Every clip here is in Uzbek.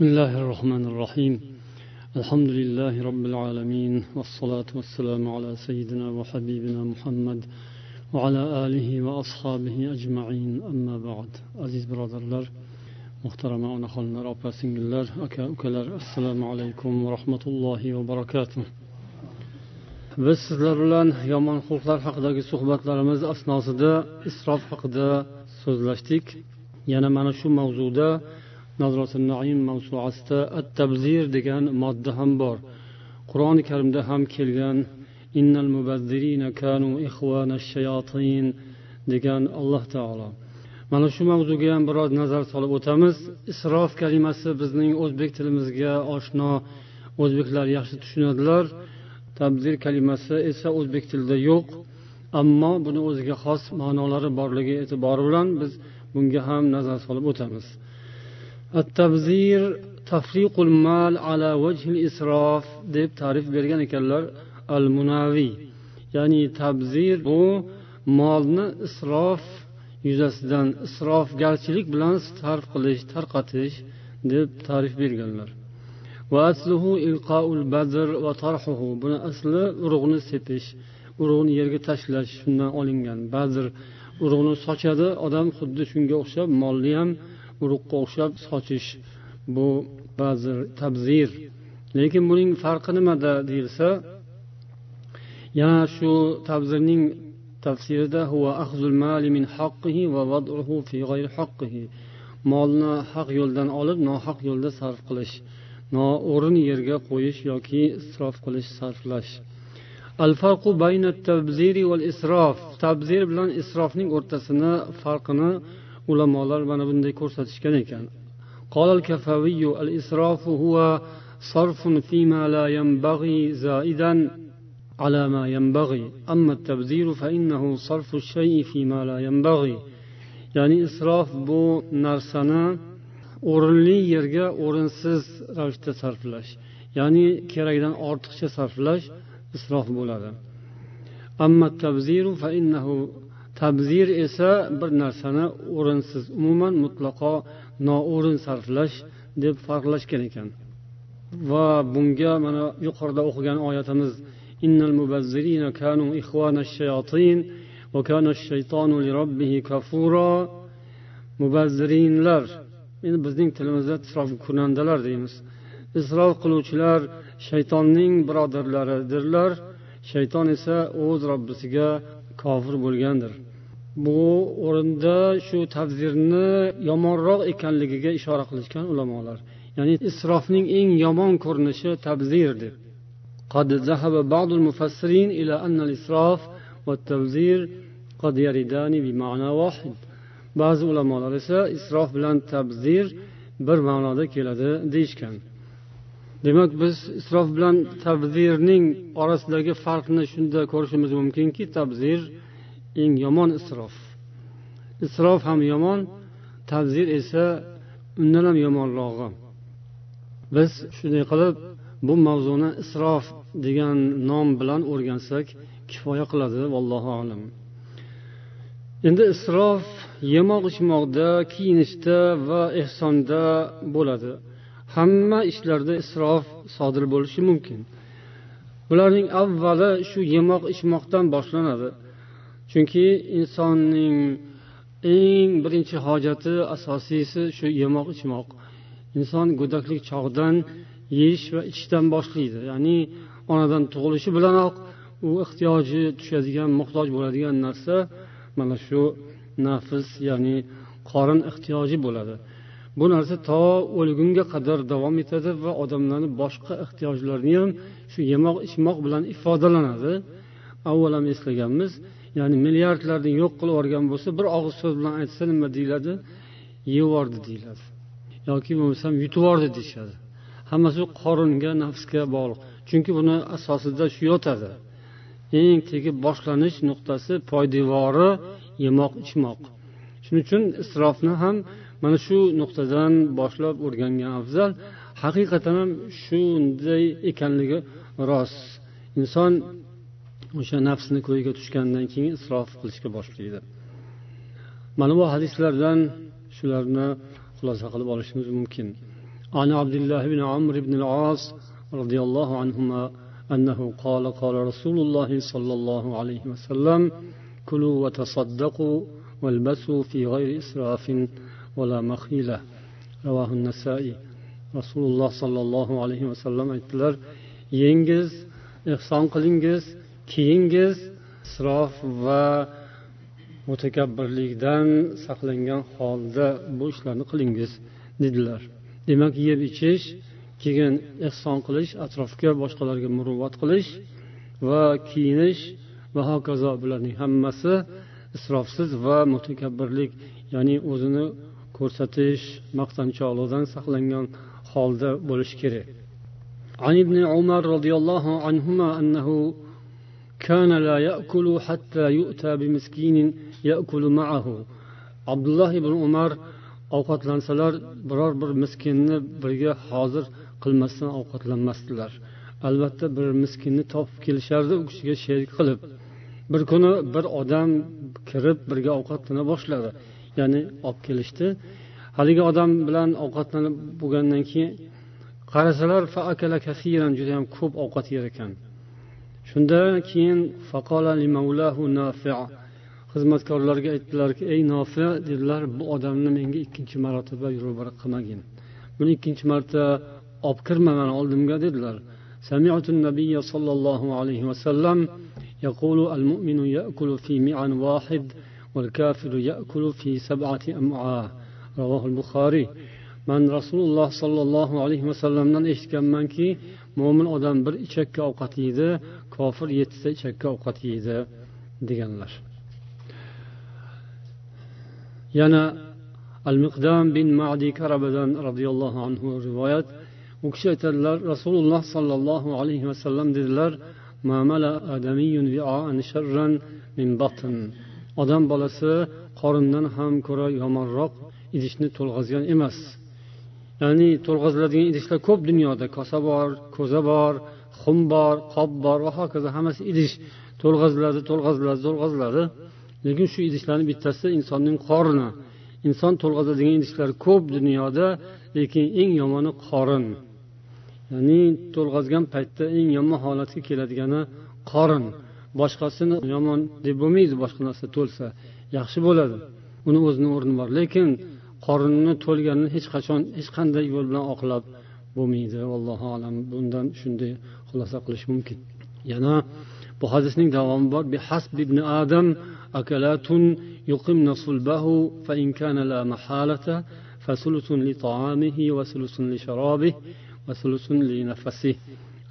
بسم الله الرحمن الرحيم. الحمد لله رب العالمين والصلاة والسلام على سيدنا وحبيبنا محمد وعلى آله وأصحابه أجمعين. أما بعد عزيز برادر الله محترم أنا خلنا رابع سنجلر أكا السلام عليكم ورحمة الله وبركاته. Biz sizlar bilan yomon xulqlar haqidagi suhbatlarimiz asnosida isrof haqida so'zlashdik. Yana mana shu mavzuda naim mavsuasida at tabzir degan modda ham bor. Qur'oni karimda ham kelgan innal mubazzirina kanu ikhwana shayotin degan alloh taolo. Mana shu mavzuga ham biroz nazar solib o'tamiz. Isrof kalimasi bizning o'zbek tilimizga oshno. O'zbeklar yaxshi tushunadilar. Tabzir kalimasi esa o'zbek tilida yo'q. Ammo buni o'ziga xos ma'nolari borligi e'tibori bilan biz bunga ham nazar solib o'tamiz. At-tabzir tafriqul mal ala الإسراف isrof deb ta'rif bergan ekanlar al munaviy ya'ni tabzir bu molni isrof yuzasidan isrofgarchilik bilan sarf qilish tarqatish deb ta'rif berganlar. Buni asli urug'ni sepish urug'ni yerga tashlash shundan olingan. Bazir urug'ni sochadi odam xuddi shunga o'xshab molni ham urug'ga o'xshab sochish bu ba'zi tabzir. Lekin buning farqi nimada deyilsa yana shu tabzirning tafsirida molni haq yo'ldan olib nohaq yo'lda sarf qilish noo'rin yerga qo'yish yoki isrof qilish sarflash. Tabzir bilan isrofning o'rtasini farqini ulamolar mana bunday ko'rsatishgan ekan قال الكفاوي الإسراف هو صرف فيما لا ينبغي زائدا على ما ينبغي أما التبذير فإنه صرف الشيء فيما لا ينبغي يعني إسراف بو نرسنا o'rinli yerga o'rinsiz ravishda sarflash ya'ni kerakdan ortiqcha sarflash isrof bo'ladi Tabzir esa bir narsani o'rinsiz umuman mutlaqo noo'rin sarflash deb farqlashgan ekan. Va bunga mana yuqorida o'qigan oyatimiz innal mubazzirina kanu ikhwana shayotin va kana shaytonu li robbihi kafura. Mubazzirinlar endi bizning tilimizda isrof kunandalar deymiz. Isrof qiluvchilar shaytonning birodarlaridirlar. Shayton esa o'z robbisiga kofir bo'lgandir. bu o'rinda shu tavzirni yomonroq ekanligiga ishora qilishgan ulamolar ya'ni isrofning eng yomon ko'rinishi tabzir deb قد ذهب بعض المفسرين إلى أن الإسراف والتبذير قد يردان بمعنى واحد ba'zi ulamolar esa isrof bilan tabzir bir ma'noda keladi deyishgan demak biz isrof bilan tabzirning orasidagi farqni shunda ko'rishimiz mumkinki tabzir eng yomon isrof. Isrof ham yomon tabzir esa undan ham yomonrog'i biz shunday qilib bu mavzuni isrof degan nom bilan o'rgansak kifoya qiladi vallohu alam. Endi isrof yemoq ichmoqda kiyinishda va ehsonda bo'ladi. Hamma ishlarda isrof sodir bo'lishi mumkin. Bularning avvali shu yemoq ichmoqdan boshlanadi. Chunki insonning eng birinchi hojati asosiysi shu yemoq ichmoq. Inson go'daklik chog'idan yeyish va ichishdan boshlaydi. Ya'ni onadan tug'ilishi bilanoq u ehtiyoji tushadigan muhtoj bo'ladigan narsa mana shu nafs ya'ni qorin ehtiyoji bo'ladi. Bu narsa to o'lgunga qadar davom etadi va odamlarni boshqa ehtiyojlarini ham shu yemoq ichmoq bilan ifodalanadi. Avval ham eslaganmiz ya'ni milliardlarni yo'q qilib yuborgan bo'lsa bir og'iz so'z bilan aytsa nima deyiladi? Yevordi deyiladi. Yoki bo'lmasam yutib deyishadi. Hammasi qoringa nafsga bog'liq. Chunki buni asosida shu yotadi. Eng tegi boshlanish nuqtasi poydevori yemoq ichmoq. Shuning uchun isrofni ham mana shu nuqtadan boshlab o'rgangan afzal haqiqatdan ham shunday ekanligi rost. Inson o'sha nafsini ko'yiga tushgandan keyin isrof qilishga boshlaydi mana bu hadislardan shularni xulosa qilib olishimiz mumkin عن عبد الله بن عمرو بن العاص رضي الله عنهما أنه قال قال رسول الله صلى الله عليه وسلم كلوا وتصدقوا والبسوا في غير إسراف ولا مخيلة رواه النسائي رسول الله صلى الله عليه وسلم aytdilar yengiz ehson qilingiz kiyingiz isrof va mutakabbirlikdan saqlangan holda bu ishlarni qilingiz dedilar demak yeb ichish keyin ehson qilish atrofga boshqalarga muruvvat qilish va kiyinish va hokazo bularning hammasi isrofsiz va mutakabbirlik ya'ni o'zini ko'rsatish maqtanchoqlikdan saqlangan holda bo'lishi kerak عن ابن عمر رضي الله عنهما أنه كان لا يأكل حتى يؤتى بمسكين يأكل معه عبد الله بن عمر ovqatlansalar biror bir miskinni birga hozir qilmasdan ovqatlanmasdilar albatta bir miskinni topib kelishardi u kishiga sherik qilib bir kuni bir odam kirib birga ovqatlana boshladi ya'ni olib kelishdi haligi odam bilan ovqatlanib bo'lgandan keyin qarasalar judayam ko'p ovqat yer ekan shundan keyin xizmatkorlarga aytdilarki ey nofi dedilar bu odamni menga ikkinchi marotaba ro'bar qilmagin buni ikkinchi marta olib kirma mani oldimga dedilar سمعت النبي صلى الله عليه وسلم يقول المؤمن يأكل في معا واحد والكافر يأكل في سبعة أمعاء رواه البخاري man rasululloh sollallohu alayhi vasallamdan eshitganmanki mo'min odam bir ichakka ovqat yeydi kofir yettita ichakka ovqat yeydi deganlar. Yana al miqdam bin madi karabadan roziyallohu anhu rivoyat u kishi aytadilar rasululloh sollallohu alayhi vasallam dedilar odam bolasi qorindan ham ko'ra yomonroq idishni to'lg'azgan emas. Ya'ni to'lg'aziladigan idishlar ko'p dunyoda. Kosa bor ko'za bor xum bor qop bor va hokazo hammasi idish to'lg'aziladi to'lg'aziladi to'lg'aziladi lekin shu idishlarni bittasi insonning qorni. Inson to'lg'azadigan idishlar ko'p dunyoda lekin eng yomoni qorin. Ya'ni to'lg'azgan paytda eng yomon holatga keladigani qorin. Boshqasini yomon deb bo'lmaydi boshqa narsa to'lsa yaxshi bo'ladi. Uni o'zini o'rni bor. Lekin qorinni to'lganini hech qachon hech qanday yo'l bilan oqlab bo'lmaydi allohu alam bundan shunday xulosa qilish mumkin yana bu hadisning davomi bor ibn adam akalatun yuqimna sulbahu fa in kana la mahalata فثلث لطعامه وثلث لشرابه وثلث لنفسه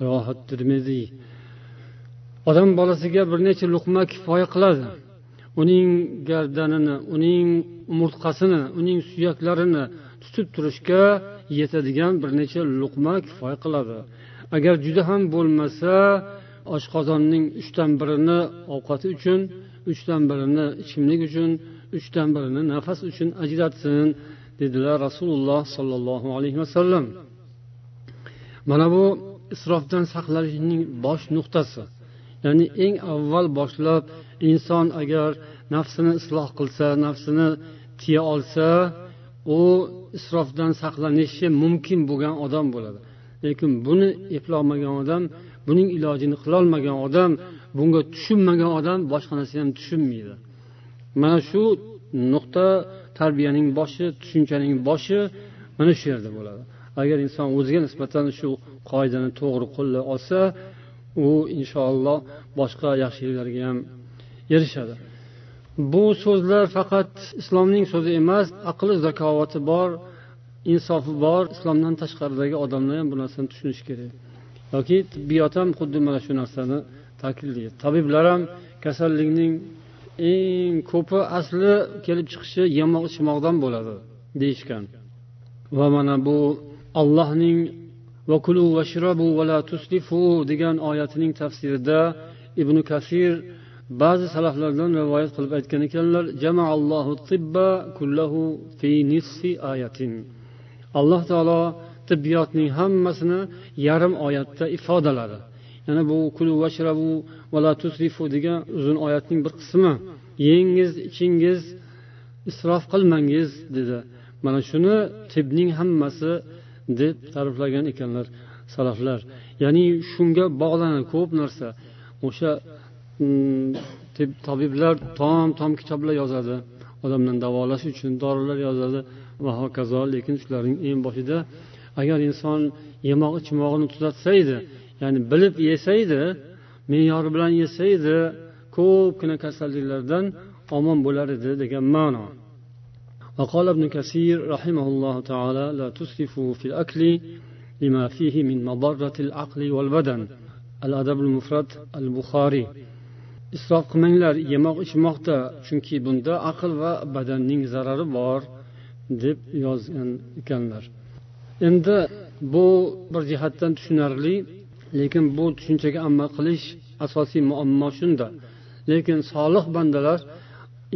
رواه الترمذي odam bolasiga bir necha luqma kifoya qiladi Uning gardanini uning umurtqasini uning suyaklarini tutib turishga yetadigan bir necha luqma kifoya qiladi. Agar juda ham bo'lmasa oshqozonning uchdan birini ovqati uchun uchdan birini ichimlik uchun uchdan birini nafas uchun ajratsin dedilar rasululloh sollallohu alayhi vasallam mana bu isrofdan saqlanishning bosh nuqtasi. Ya'ni eng avval boshlab inson agar nafsini isloh qilsa nafsini tiya olsa u isrofdan saqlanishi mumkin bo'lgan odam bo'ladi. Lekin buni eplolmagan odam buning ilojini qilolmagan odam bunga tushunmagan odam boshqa narsani ham tushunmaydi. Mana shu nuqta tarbiyaning boshi tushunchaning boshi mana shu yerda bo'ladi. Agar inson o'ziga nisbatan shu qoidani to'g'ri qo'llay olsa u inshaalloh boshqa yaxshiliklarga ham erishadi. Bu so'zlar faqat islomning so'zi emas aqli zakovati bor insofi bor islomdan tashqaridagi odamlar ham bu narsani tushunishi kerak. Yoki tibbiyot ham xuddi mana shu narsani ta'kidlaydi. Tabiblar ham kasallikning eng ko'pi asli kelib chiqishi yemoq ichmoqdan bo'ladi deyishgan. Va mana bu allohning vakulu vashrabu vala tusrifu degan oyatining tafsirida ibn kasir ba'zi salaflardan rivoyat qilib aytgan ekanlar alloh taolo tibbiyotning hammasini yarim oyatda ifodaladi. Yana bu kulu vashrabu vala tusrifu degan uzun oyatning bir qismi. Yengiz ichingiz isrof qilmangiz dedi. Mana shuni tibbning hammasi deb ta'riflagan ekanlar salaflar. Ya'ni shunga bog'lanadi ko'p narsa. O'sha mm, tabiblar tom tom kitoblar yozadi. Odamni davolash uchun dorilar yozadi va hokazo lekin shularning eng boshida agar inson yemoq ichmog'ini tuzatsa edi ya'ni bilib yesa edi me'yori bilan yesa edi ko'pgina kasalliklardan omon bo'lar edi degan ma'no. وقال ابن كثير رحمه الله تعالى لا تسرفوا في الأكل لما فيه من مضرة العقل والبدن الأدب المفرد البخاري isrof qilmanglar yemoq ichmoqda chunki bunda aql va badanning zarari bor deb yozgan ekanlar endi bu bir jihatdan tushunarli lekin bu tushunchaga amal qilish asosiy muammo shunda lekin solih bandalar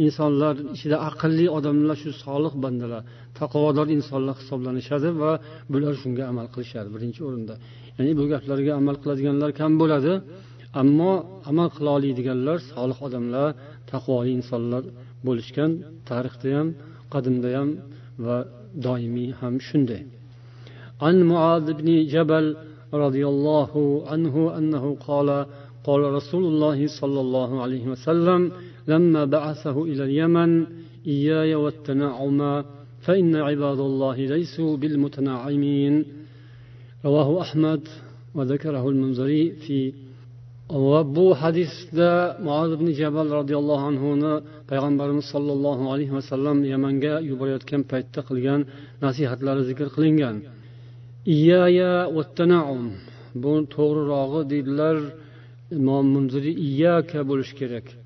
insonlar ichida aqlli odamlar shu solih bandalar taqvodor insonlar hisoblanishadi va bular shunga amal qilishadi birinchi o'rinda ya'ni bu gaplarga amal qiladiganlar kam bo'ladi ammo amal qila oladiganlar solih odamlar taqvoli insonlar bo'lishgan tarixda ham qadimda ham va doimiy ham shunday عن معاذ بن جبل رضي الله عنه أنه قال قال رسول الله صلى الله عليه وسلم لما بعثه إلى اليمن إياي والتنعم فإن عباد الله ليسوا بالمتنعمين رواه أحمد وذكره المنذري في va bu hadisda muoz ibn jabal roziyallohu anhuni payg'ambarimiz sollallohu alayhi vasallam yamanga yuborayotgan paytda qilgan nasihatlari zikr qilingan iyaya bu to'g'rirog'i deydilar imom munziriy iyaka bo'lishi kerak iyaka vattanaum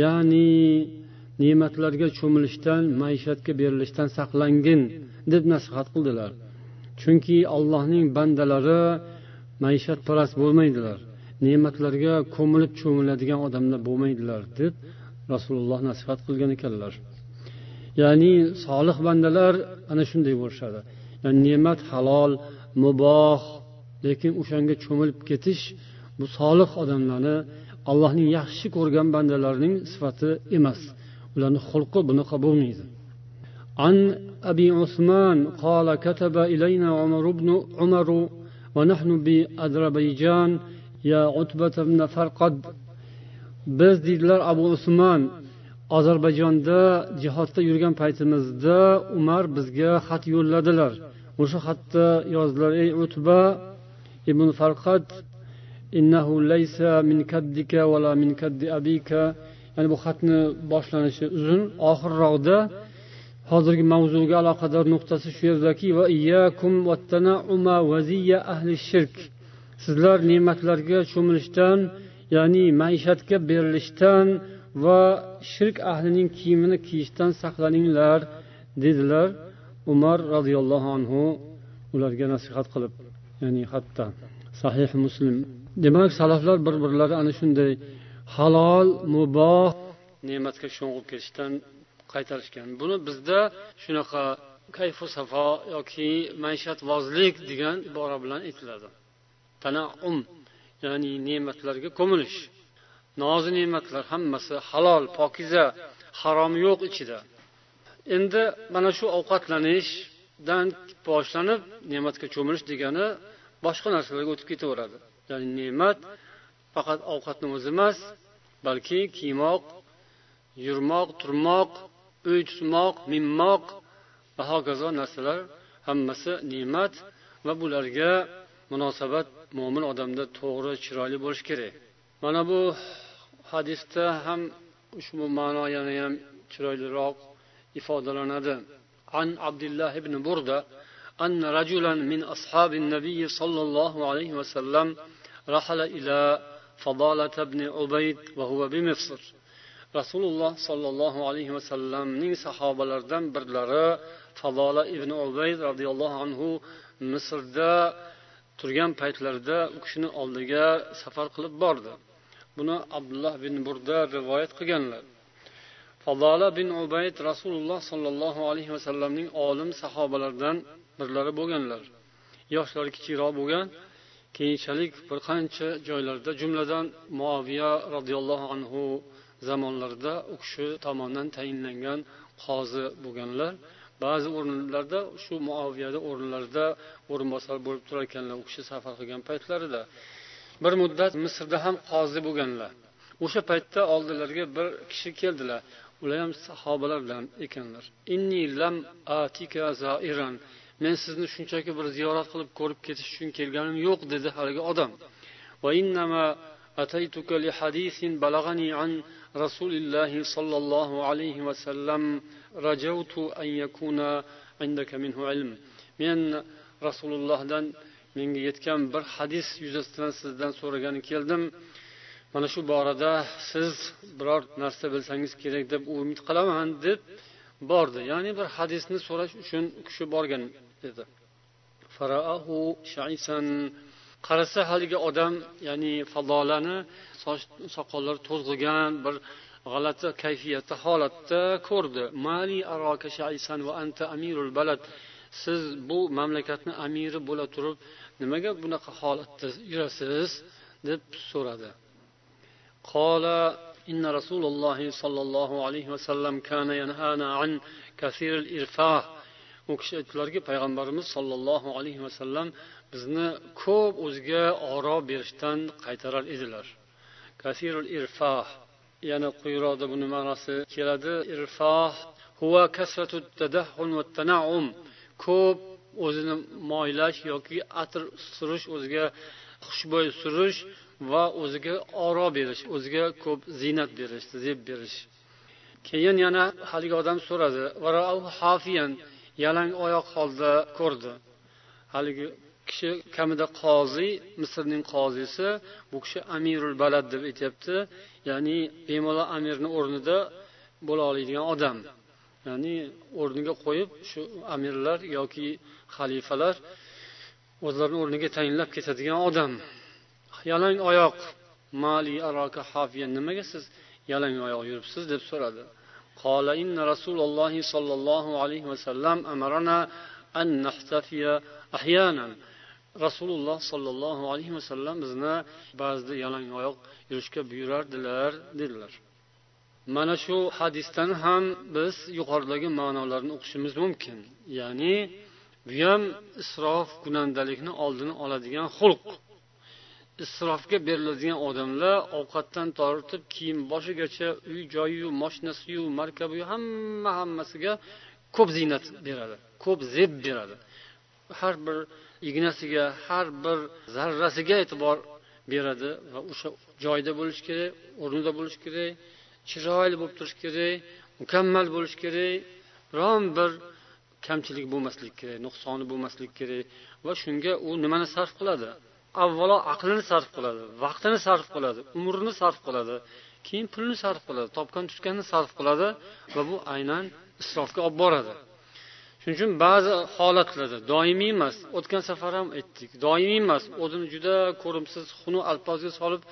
ya'ni ne'matlarga cho'milishdan maishatga berilishdan saqlangin deb nasihat qildilar. Chunki allohning bandalari maishatparast bo'lmaydilar. Ne'matlarga ko'milib cho'miladigan odamlar bo'lmaydilar deb rasululloh nasihat qilgan ekanlar. Ya'ni solih bandalar ana shunday bo'lishadi. Yani ne'mat halol muboh lekin o'shanga cho'milib ketish bu solih odamlarni allohning yaxshi ko'rgan bandalarining sifati emas ularni xulqi bunaqa bo'lmaydi عن أبي عثمان قال كتب إلينا عمر بن عمر ونحن بأذربيجان يا عتبة بن فرقد biz deydilar abu usmon ozarbayjonda jihodda yurgan paytimizda umar bizga xat yo'lladilar o'sha xatda yozdilar ey utba ibn farqat إنه ليس من كدك ولا من كد أبيك ya'ni bu xatni boshlanishi uzun. Oxirroqda hozirgi mavzuga aloqador nuqtasi shu yerdaki sizlar ne'matlarga cho'milishdan ya'ni maishatga berilishdan va shirk ahlining kiyimini kiyishdan saqlaninglar dedilar umar roziyallohu anhu. Ularga nasihat qilib ya'ni hatto sahih muslim. Demak salaflar bir birlari ana shunday halol muboh ne'matga sho'ng'ib ketishdan qaytarishgan. Buni bizda shunaqa kayfu safo yoki maishatvozlik degan ibora bilan aytiladi. Tanaum ya'ni ne'matlarga ko'milish. Nozi ne'matlar hammasi halol pokiza harom yo'q ichida. Endi mana shu ovqatlanishdan boshlanib ne'matga cho'milish degani boshqa narsalarga o'tib ketaveradi. ya'ni ne'mat faqat ovqatni o'zi emas balki kiymoq yurmoq turmoq uy tutmoq minmoq va hokazo narsalar hammasi ne'mat va bularga munosabat mo'min odamda to'g'ri chiroyli bo'lishi kerak mana bu hadisda ham ushbu ma'no yana ham chiroyliroq ifodalanadi عن عبد الله بن بردة أن رجلا من أصحاب النبي صلى الله عليه وسلم رحل إلى فضالة بن عبيد وهو بمصر rasululloh sollallohu alayhi vasallamning sahobalaridan birlari fadola ibn ubayd roziyallohu anhu misrda turgan paytlarida u kishini oldiga safar qilib bordi buni abdulloh bin burda rivoyat qilganlar fadola bin ubayd rasululloh sollallohu alayhi vasallamning olim sahobalaridan birlari bo'lganlar yoshlari kichikroq bo'lgan keyinchalik bir qancha joylarda jumladan muoviya roziyallohu anhu zamonlarida u kishi tomonidan tayinlangan qozi bo'lganlar. Ba'zi o'rinlarda shu muoviyada o'rinlarida o'rinbosar bo'lib turar ekanlar u kishi safar qilgan paytlarida. Bir muddat misrda ham qozi bo'lganlar. O'sha paytda oldilariga bir kishi keldilar. Ular ham sahobalardan ekanlar. Inni lam atika zairan. men sizni shunchaki bir ziyorat qilib ko'rib ketish uchun kelganim yo'q dedi haligi odam أتيتك لحديث بلغني عن رسول الله صلى الله عليه وسلم رجوت أن يكون عندك منه علم من رسول الله دان menga yetgan bir hadis yuzasidan sizdan so'ragani keldim mana shu borada siz biror narsa bilsangiz kerak deb umid qilaman deb bordi ya'ni bir hadisni so'rash uchun u kishi borgan edi qarasa haligi odam ya'ni fadolani soch soqollari to'zg'igan bir g'alati kayfiyatda holatda ko'rdi mali va anta amirul balad siz bu mamlakatni amiri bo'la turib nimaga bunaqa holatda yurasiz deb so'radi قال إن رسول الله صلى الله عليه وسلم كان ينهانا عن كثير الإرفاه u kishi aytdilarki payg'ambarimiz sollallohu alayhi vasallam bizni ko'p o'ziga oro berishdan qaytarar edilar. Kasirul irfoh yana quyiroqda buni ma'nosi keladi. Irfoh huwa kasratu tadahhun va tanaum ko'p o'zini moylash yoki atir surish o'ziga xushbo'y surish va o'ziga oro berish o'ziga ko'p ziynat berish zeb berish. Keyin yana haligi odam so'radi yalang oyoq holda ko'rdi. Haligi kishi kamida qoziy misrning qozisi bu kishi amirul balad deb aytyapti. Ya'ni bemalol amirni o'rnida bo'la oladigan odam. Ya'ni o'rniga qo'yib shu amirlar yoki xalifalar o'zlarini o'rniga tayinlab ketadigan odam. Yalang oyoq mali aroka nimaga siz yalang oyoq yuribsiz? deb so'radi. قال إن رسول الله صلى الله عليه وسلم أمرنا أن نحتفي أحيانا rasululloh sollallohu alayhi vasallam bizni ba'zida yalang oyoq yurishga buyurardilar dedilar mana shu hadisdan ham biz yuqoridagi ma'nolarni o'qishimiz mumkin ya'ni bu ham isrof gunandalikni oldini oladigan xulq isrofga beriladigan odamlar ovqatdan tortib kiyim boshigacha uy joyiyu moshinasiyu markabiyu hamma hammasiga ko'p ziynat beradi ko'p zeb beradi. Har bir ignasiga har bir zarrasiga e'tibor beradi va o'sha joyida bo'lishi kerak o'rnida bo'lishi kerak chiroyli bo'lib turishi kerak mukammal bo'lishi kerak biron bir kamchilik bo'lmasligi kerak nuqsoni bo'lmasligi kerak va shunga u nimani sarf qiladi? Avvalo aqlini sarf qiladi vaqtini sarf qiladi umrini sarf qiladi keyin pulni sarf qiladi topgan tutganini sarf qiladi va bu aynan isrofga olib boradi. Shuning uchun ba'zi holatlarda doimiy emas o'tgan safar ham aytdik doimiy emas o'zini juda ko'rimsiz xunuk alpozga solib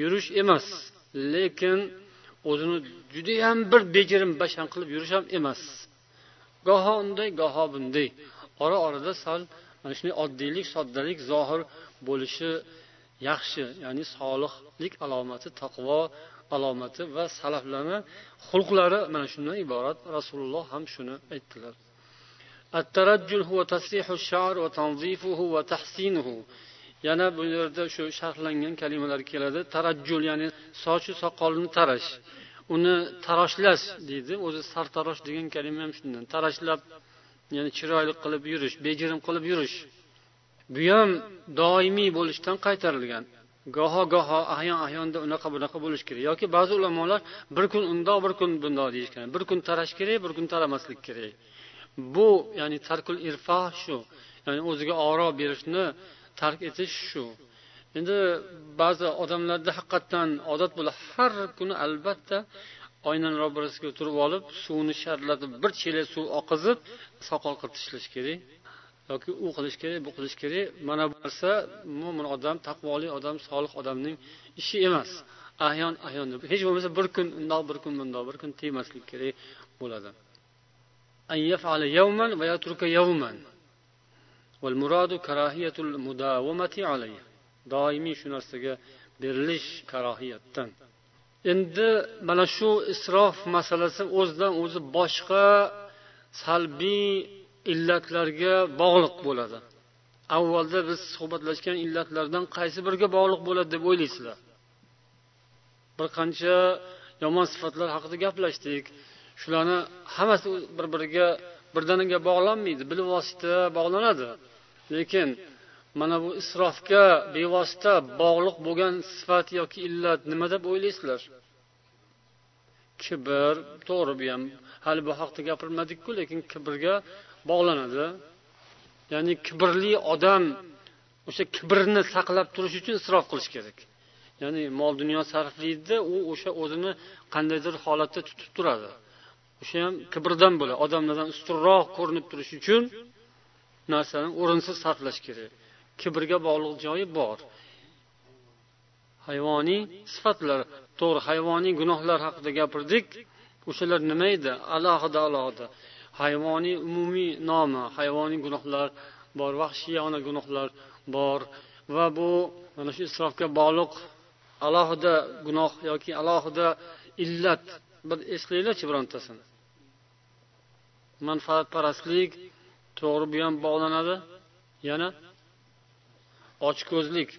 yurish emas lekin o'zini judayam bir bejirim bashan qilib yurish ham emas. Goho unday goho bunday. Ora orada sal mana shunday oddiylik soddalik zohir bo'lishi yaxshi ya'ni solihlik alomati taqvo alomati va salaflarni xulqlari mana shundan iborat rasululloh ham shuni aytdilar الترجل هو تسريح الشعر وتنظيفه وتحسينه yana bu yerda shu sharhlangan kalimalar keladi tarajjul ya'ni sochu soqolni tarash uni taroshlash deydi o'zi sartarosh degan kalima ham shundan tarashlab ya'ni chiroyli qilib yurish bejirim qilib yurish Bu ham doimiy bo'lishdan qaytarilgan. Goho goho ahyon ahyonda unaqa bunaqa bo'lishi kerak. Yoki ba'zi ulamolar bir kun undoq bir kun bundoq deyishgan bir kun tarash kerak bir kun taramaslik kerak. Bu ya'ni tarkul irfoh shu. Ya'ni o'ziga oro berishni tark etish shu. Endi ba'zi odamlarda haqiqatdan odat bo'ladi har kuni albatta oynani ro'barasiga o'tirib olib suvni sharlatib bir chelak suv oqizib soqol qilib tashlash kerak. Yoki u qilish kerak bu qilish kerak. Mana bu narsa mo'min odam taqvoli odam solih odamning ishi emas. Ahyon ahyon hech bo'lmasa bir kun undoq bir kun bundoq bir kun tegmaslik kerak bo'ladi. Doimiy shu narsaga berilish karohiyatdan endi mana shu isrof masalasi o'zidan o'zi boshqa salbiy illatlarga bog'liq bo'ladi. Avvalda biz suhbatlashgan illatlardan qaysi biriga bog'liq bo'ladi deb o'ylaysizlar? Bir qancha yomon sifatlar haqida gaplashdik. Shularni hammasi bir biriga birdaniga bog'lanmaydi. Bilvosita bog'lanadi. Lekin mana bu isrofga bevosita bog'liq bo'lgan sifat yoki illat nima deb o'ylaysizlar? Kibr to'g'ri bu ham hali bu haqda gapirmadikku lekin kibrga bog'lanadi. Ya'ni kibrli odam o'sha kibrni saqlab turish uchun isrof qilish kerak. Ya'ni mol dunyo sarflaydida u o'sha o'zini qandaydir holatda tutib turadi. O'sha ham kibrdan bo'ladi. Odamlardan ustunroq ko'rinib turish uchun narsani o'rinsiz sarflash kerak. Kibrga bog'liq joyi bor. Hayvoniy sifatlar. To'g'ri hayvoniy gunohlar haqida gapirdik. O'shalar nima edi? Alohida alohida. Hayvoniy umumiy nomi hayvoniy gunohlar bor vahshiyona gunohlar bor. Va bu mana shu isrofga bog'liq alohida gunoh yoki alohida illat bir eslanglarchi birontasini. Manfaatparastlik to'g'ri bu ham bog'lanadi. Yana ochko'zlik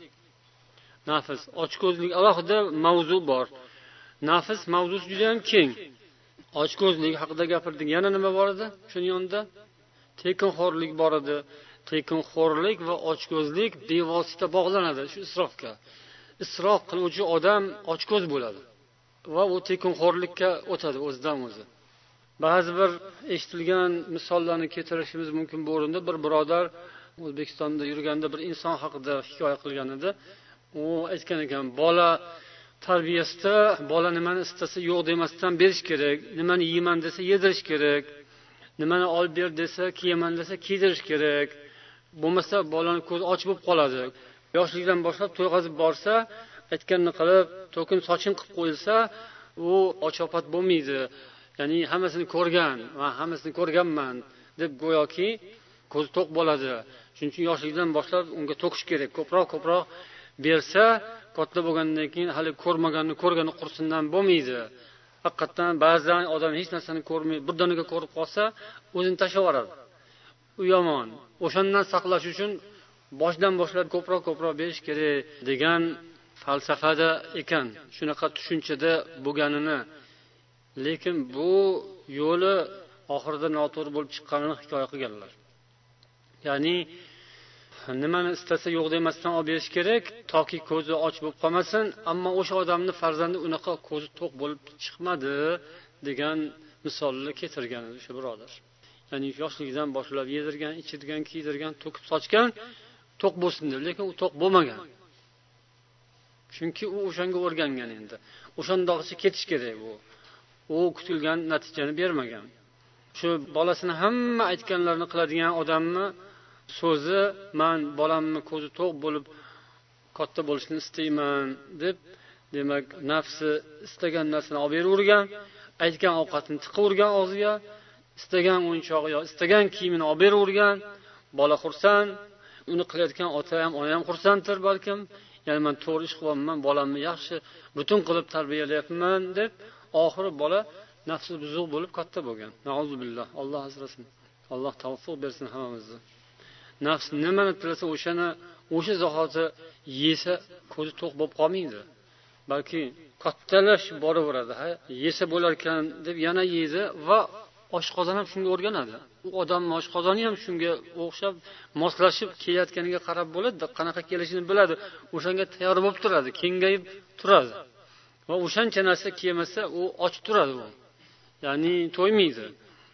nafs. Ochko'zlik alohida mavzu bor. Nafs mavzusi judayam keng. Ochko'zlik haqida gapirdik. Yana nima bor edi? Shuni yonida? Tekinxo'rlik bor edi. Tekinxo'rlik va ochko'zlik bevosita bog'lanadi shu isrofga. Isrof qiluvchi odam ochko'z bo'ladi va u tekinxo'rlikka o'tadi o'zidan o'zi. Ba'zi bir eshitilgan misollarni keltirishimiz mumkin bu o'rinda bir birodar o'zbekistonda yurganda bir inson haqida hikoya qilgan edi. U aytgan ekan bola tarbiyasida bola nimani istasa yo'q demasdan berish kerak nimani yeyman desa yedirish kerak nimani olib ber desa kiyaman desa kiydirish kerak. Bo'lmasa bolani ko'zi och bo'lib qoladi. Yoshligidan boshlab to'yg'azib borsa aytganini qilib to'kin sochin qilib qo'yilsa u ochopat bo'lmaydi. Ya'ni hammasini ko'rgan man hammasini ko'rganman deb go'yoki ko'zi to'q bo'ladi. Shuning uchun yoshligidan boshlab unga to'kish kerak. Ko'proq ko'proq bersa katta bo'lgandan keyin hali ko'rmaganni ko'rgani qursindan bo'lmaydi. Haqiqatdan ba'zan odam hech narsani ko'rmay birdaniga ko'rib qolsa o'zini tashlab yuboradi u yomon. O'shandan saqlash uchun boshdan boshlab ko'proq ko'proq berish kerak degan falsafada ekan. Shunaqa tushunchada bo'lganini. Lekin bu yo'li oxirida noto'g'ri bo'lib chiqqanini hikoya qilganlar. Ya'ni nimani istasa yo'q demasdan olib berish kerak toki ko'zi och bo'lib qolmasin ammo o'sha odamni farzandi unaqa ko'zi to'q bo'lib chiqmadi degan misolni keltirgan edi o'sha birodar. Ya'ni yoshligidan boshlab yedirgan ichirgan kiydirgan to'kib sochgan to'q bo'lsin deb lekin u to'q bo'lmagan. Chunki u o'shanga o'rgangan endi. O'shandoqcha ketish kerak u u kutilgan natijani bermagan. Shu bolasini hamma aytganlarini qiladigan odamni so'zi man bolamni ko'zi to'q bo'lib katta bo'lishini istayman deb demak nafsi istagan narsani olib beravergan aytgan ovqatini tiqavergan og'ziga istagan o'yinchog'i yo istagan kiyimini olib beravergan bola xursand uni qilayotgan ota ham ona ham xursanddir balkim ya'ni man to'g'ri ish qilyapman bolamni yaxshi butun qilib tarbiyalayapman deb oxiri bola nafsi buzuq bo'lib katta bo'lgan. Billah. Alloh asrasin. Alloh tavfiq bersin hammamizni. Nafs nimani tilasa o'shani o'sha zahoti yesa ko'zi to'q bo'lib qolmaydi. Balki kattalash boraveradi ha yesa bo'larkan deb yana yeydi va oshqozon ham shunga o'rganadi. U odamni oshqozoni ham shunga o'xshab moslashib kelayotganiga qarab bo'ladida qanaqa kelishini biladi. O'shanga tayyor bo'lib turadi kengayib turadi. Va o'shancha narsa kiymasa u och turadi u. Ya'ni to'ymaydi.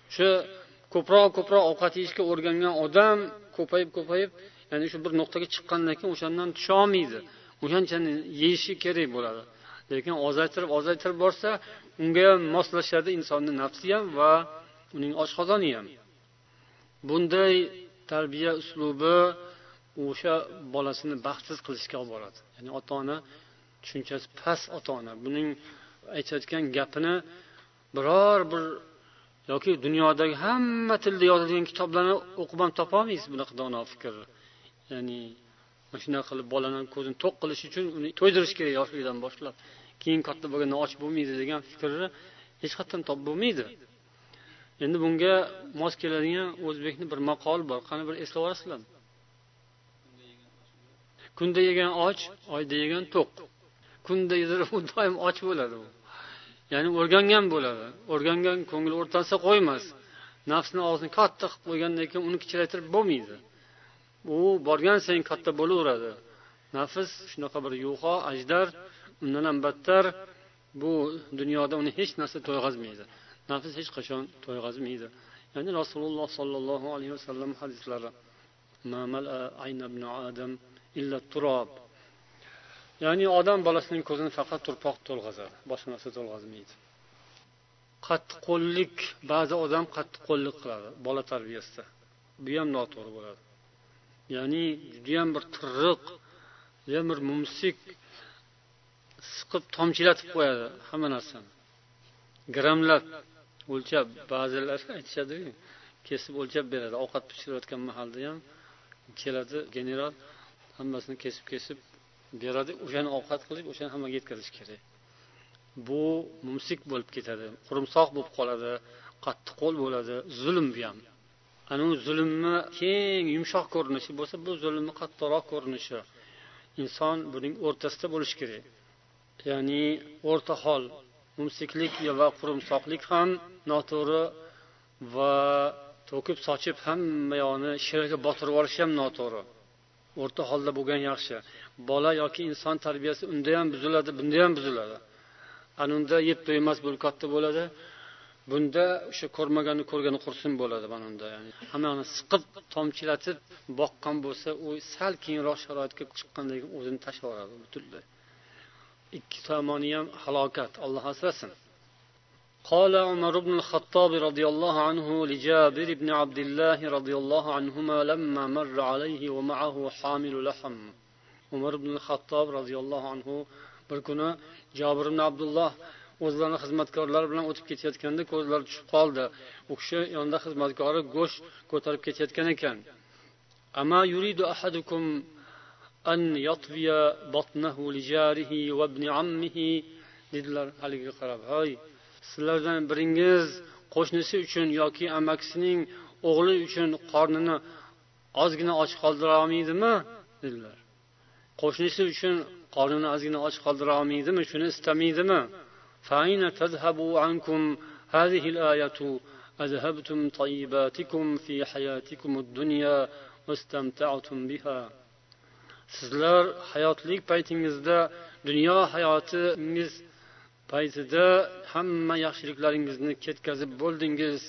O'sha ko'proq ko'proq ovqat yeyishga o'rgangan odam ko'payib ko'payib ya'ni shu bir nuqtaga chiqqandan keyin o'shandan tusholmaydi. O'shanchani yeyishi kerak bo'ladi. Lekin ozaytirib ozaytirib borsa unga ham moslashadi insonni nafsi ham va uning oshqozoni ham. Bunday tarbiya uslubi o'sha bolasini baxtsiz qilishga olib boradi. Ya'ni ota ona tushunchasi past ota ona buning aytayotgan gapini biror bir yoki dunyodagi hamma tilda yozilgan kitoblarni o'qib ham topolmaysiz bunaqa dono fikr. Ya'ni mana shunaqa qilib bolani ko'zini to'q qilish uchun uni to'ydirish kerak yoshligidan boshlab. Keyin katta bo'lganda och bo'lmaydi degan fikrni hech qayerdan topib bo'lmaydi. Endi bunga mos keladigan o'zbekni bir maqoli bor. Qani bir eslab yuborasizlarmi kunda yegan och oyda yegan to'q. Kunda yedirib u doim och bo'ladi u. ya'ni o'rgangan bo'ladi. O'rgangan ko'ngil o'rtansa qo'ymas. Nafsni og'zini katta qilib qo'ygandan keyin uni kichraytirib bo'lmaydi. U borgan sayin katta bo'laveradi. Nafs shunaqa bir yuho ajdar undan ham battar. Bu dunyoda uni hech narsa to'yg'azmaydi. Nafs hech qachon to'yg'azmaydi. Ya'ni rasululloh sollallohu alayhi vasallam hadislari ya'ni odam bolasining ko'zini faqat turpoq to'lg'azadi boshqa narsa to'lg'azmaydi. Qattiqqo'llik ba'zi odam qattiqqo'llik qiladi bola tarbiyasida. Bu ham noto'g'ri bo'ladi. Ya'ni judayam bir tirriq judayam bir mumsik siqib tomchilatib qo'yadi hamma narsani. Grammlab o'lchab ba'zilar aytishadi kesib o'lchab beradi ovqat pishirayotgan mahalda ham keladi general hammasini kesib kesib beradi o'shani ovqat qilib o'shani hammaga yetkazish kerak. Bu mumsik bo'lib ketadi qurumsoq bo'lib qoladi qattiqqo'l bo'ladi zulm bu ham. Ana u zulmni keng yumshoq ko'rinishi bo'lsa bu zulmni qattiqroq ko'rinishi. Inson buning o'rtasida bo'lishi kerak. Ya'ni o'rta hol mumsiklik va qurumsoqlik ham noto'g'ri va to'kib sochib hamma yoqni shiraga botirib yuborish ham noto'g'ri. O'rta holda bo'lgan yaxshi. Bola yoki inson tarbiyasi unda ham buziladi bunda ham buziladi. Ana unda yeb to'ymas bo'lib katta bo'ladi. Bunda o'sha ko'rmaganni ko'rgani qursin bo'ladi mana unda ya'ni. Hammani siqib tomchilatib boqqan bo'lsa u sal keyinroq sharoitga chiqqandan keyin o'zini tashlab yuboradi butunlay ikki tomoni ham halokat alloh asrasin. قال عمر بن الخطاب رضي الله عنه لجابر بن عبد الله رضي الله عنهما لما مر عليه ومعه حامل لحم عمر بن الخطاب رضي الله عنه bir kuni jobir ibn abdulloh o'zlarini xizmatkorlari bilan o'tib ketayotganda ko'zlari tushib qoldi u kishi yonida xizmatkori go'sht ko'tarib ketayotgan ekan ama yuridu ahadukum an yatviya batnahu li jarihi va ibn ammihi dedilar haligiga qarab hoy sizlardan biringiz qo'shnisi uchun yoki amakisining o'g'li uchun qornini ozgina och qoldira olmaydimi dedilar qo'shnisi uchun qornini ozgina och qoldira olmaydimi shuni istamaydimi هذه الآية أذهبتم طيباتكم في حياتكم الدنيا واستمتعتم بها sizlar hayotlik paytingizda dunyo hayotingiz paytida hamma yaxshiliklaringizni ketkazib bo'ldingiz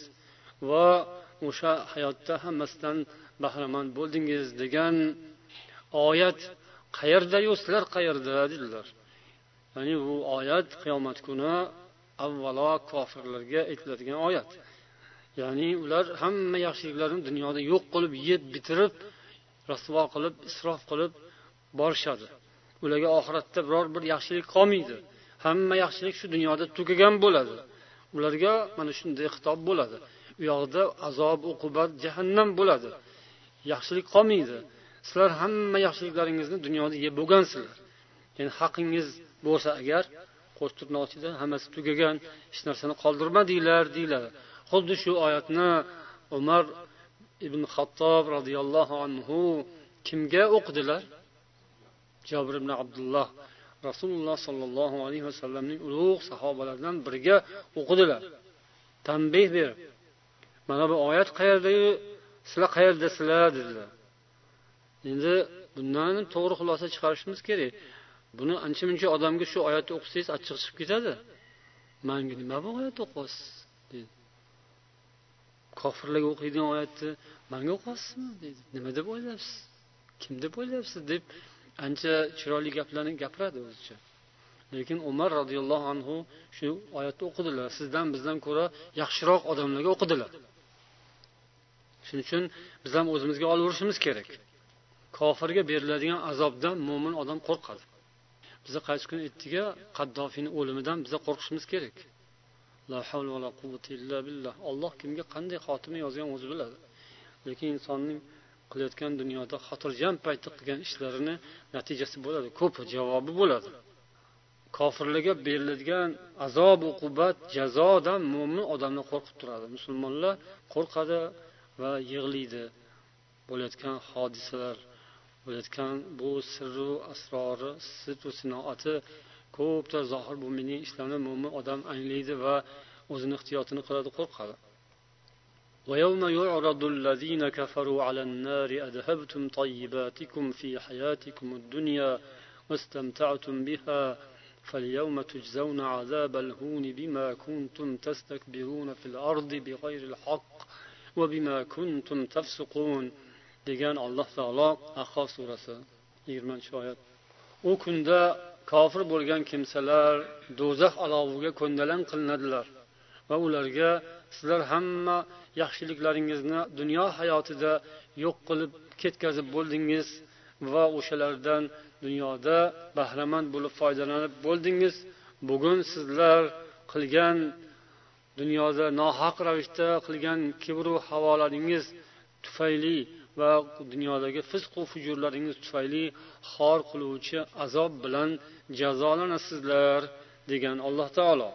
va o'sha hayotda hammasidan bahramand bo'ldingiz degan oyat qayerdayu sizlar qayerda dedilar. Ya'ni bu oyat qiyomat kuni avvalo kofirlarga aytiladigan oyat. Ya'ni ular hamma yaxshiliklarini dunyoda yo'q qilib yeb bitirib rasvo qilib isrof qilib borishadi. Ularga oxiratda biror bir yaxshilik qolmaydi. Hamma yaxshilik shu dunyoda tugagan bo'ladi. Ularga mana shunday xitob bo'ladi. U yoqda azob uqubat jahannam bo'ladi. Yaxshilik qolmaydi. Sizlar hamma yaxshiliklaringizni dunyoda yeb bo'lgansizlar. Ya'ni haqingiz bo'lsa agar qo'shtirmoqchida hammasi tugagan hech narsani qoldirmadinglar deyiladi. Xuddi shu oyatni umar ibn xattob roziyallohu anhu kimga o'qidilar? Jobir ibn abdulloh rasululloh sollallohu alayhi vasallamning ulug' sahobalaridan biriga o'qidilar. Tanbeh berib mana bu oyat qayerdayu sizlar qayerdasizlar dedilar. Endi bundan to'g'ri xulosa chiqarishimiz kerak. Buni ancha muncha odamga shu oyatni o'qisangiz achchig'i chiqib ketadi. Manga nima bu oyatni o'qiyapsiz dedi. Kofirlarga o'qiydigan oyatni manga o'qiyapsizmi deydi nima deb o'ylayapsiz? Kim deb o'ylayapsiz? deb ancha chiroyli gaplarni gapiradi o'zicha. Lekin umar roziyallohu anhu shu oyatni o'qidilar. Sizdan bizdan ko'ra yaxshiroq odamlarga o'qidilar. Shuning uchun biz ham o'zimizga olaverishimiz kerak. Kofirga beriladigan azobdan mo'min odam qo'rqadi. Biza qaysi kuni ertaga qaddofiyni o'limidan biza qo'rqishimiz kerak. La havla va la quvvata illa billah. Alloh kimga qanday xotima yozgan o'zi biladi. Lekin insonning qilayotgan dunyoda xotirjam paytda qilgan ishlarini natijasi bo'ladi. Ko'p javobi bo'ladi. Kofirlarga beriladigan azob uqubat jazodan mo'min odamni qo'rqib turadi. Musulmonlar qo'rqadi va yig'laydi. Bo'layotgan hodisalar bo'layotgan bu sirru asrori sirru sinoati ko'pda zohir bo'lmaydigan ishlarni mo'min odam anglaydi va o'zini ehtiyotini qiladi qo'rqadi. ويوم يعرض الذين كفروا على النار أذهبتم طيباتكم في حياتكم الدنيا واستمتعتم بها فاليوم تجزون عذاب الهون بما كنتم تستكبرون في الأرض بغير الحق وبما كنتم تفسقون. degan alloh taolo ahqof surasi yigirmanchi oyat u kunda kofir bo'lgan kimsalar do'zax aloviga ko'ndalang qilinadilar va ularga sizlar hamma yaxshiliklaringizni dunyo hayotida yo'q qilib ketkazib bo'ldingiz va o'shalardan dunyoda bahramand bo'lib foydalanib bo'ldingiz. Bugun sizlar qilgan dunyoda nohaq ravishda qilgan kibru havolaringiz tufayli va dunyodagi fisqu fujurlaringiz tufayli xor qiluvchi azob bilan jazolanasizlar degan alloh taolo.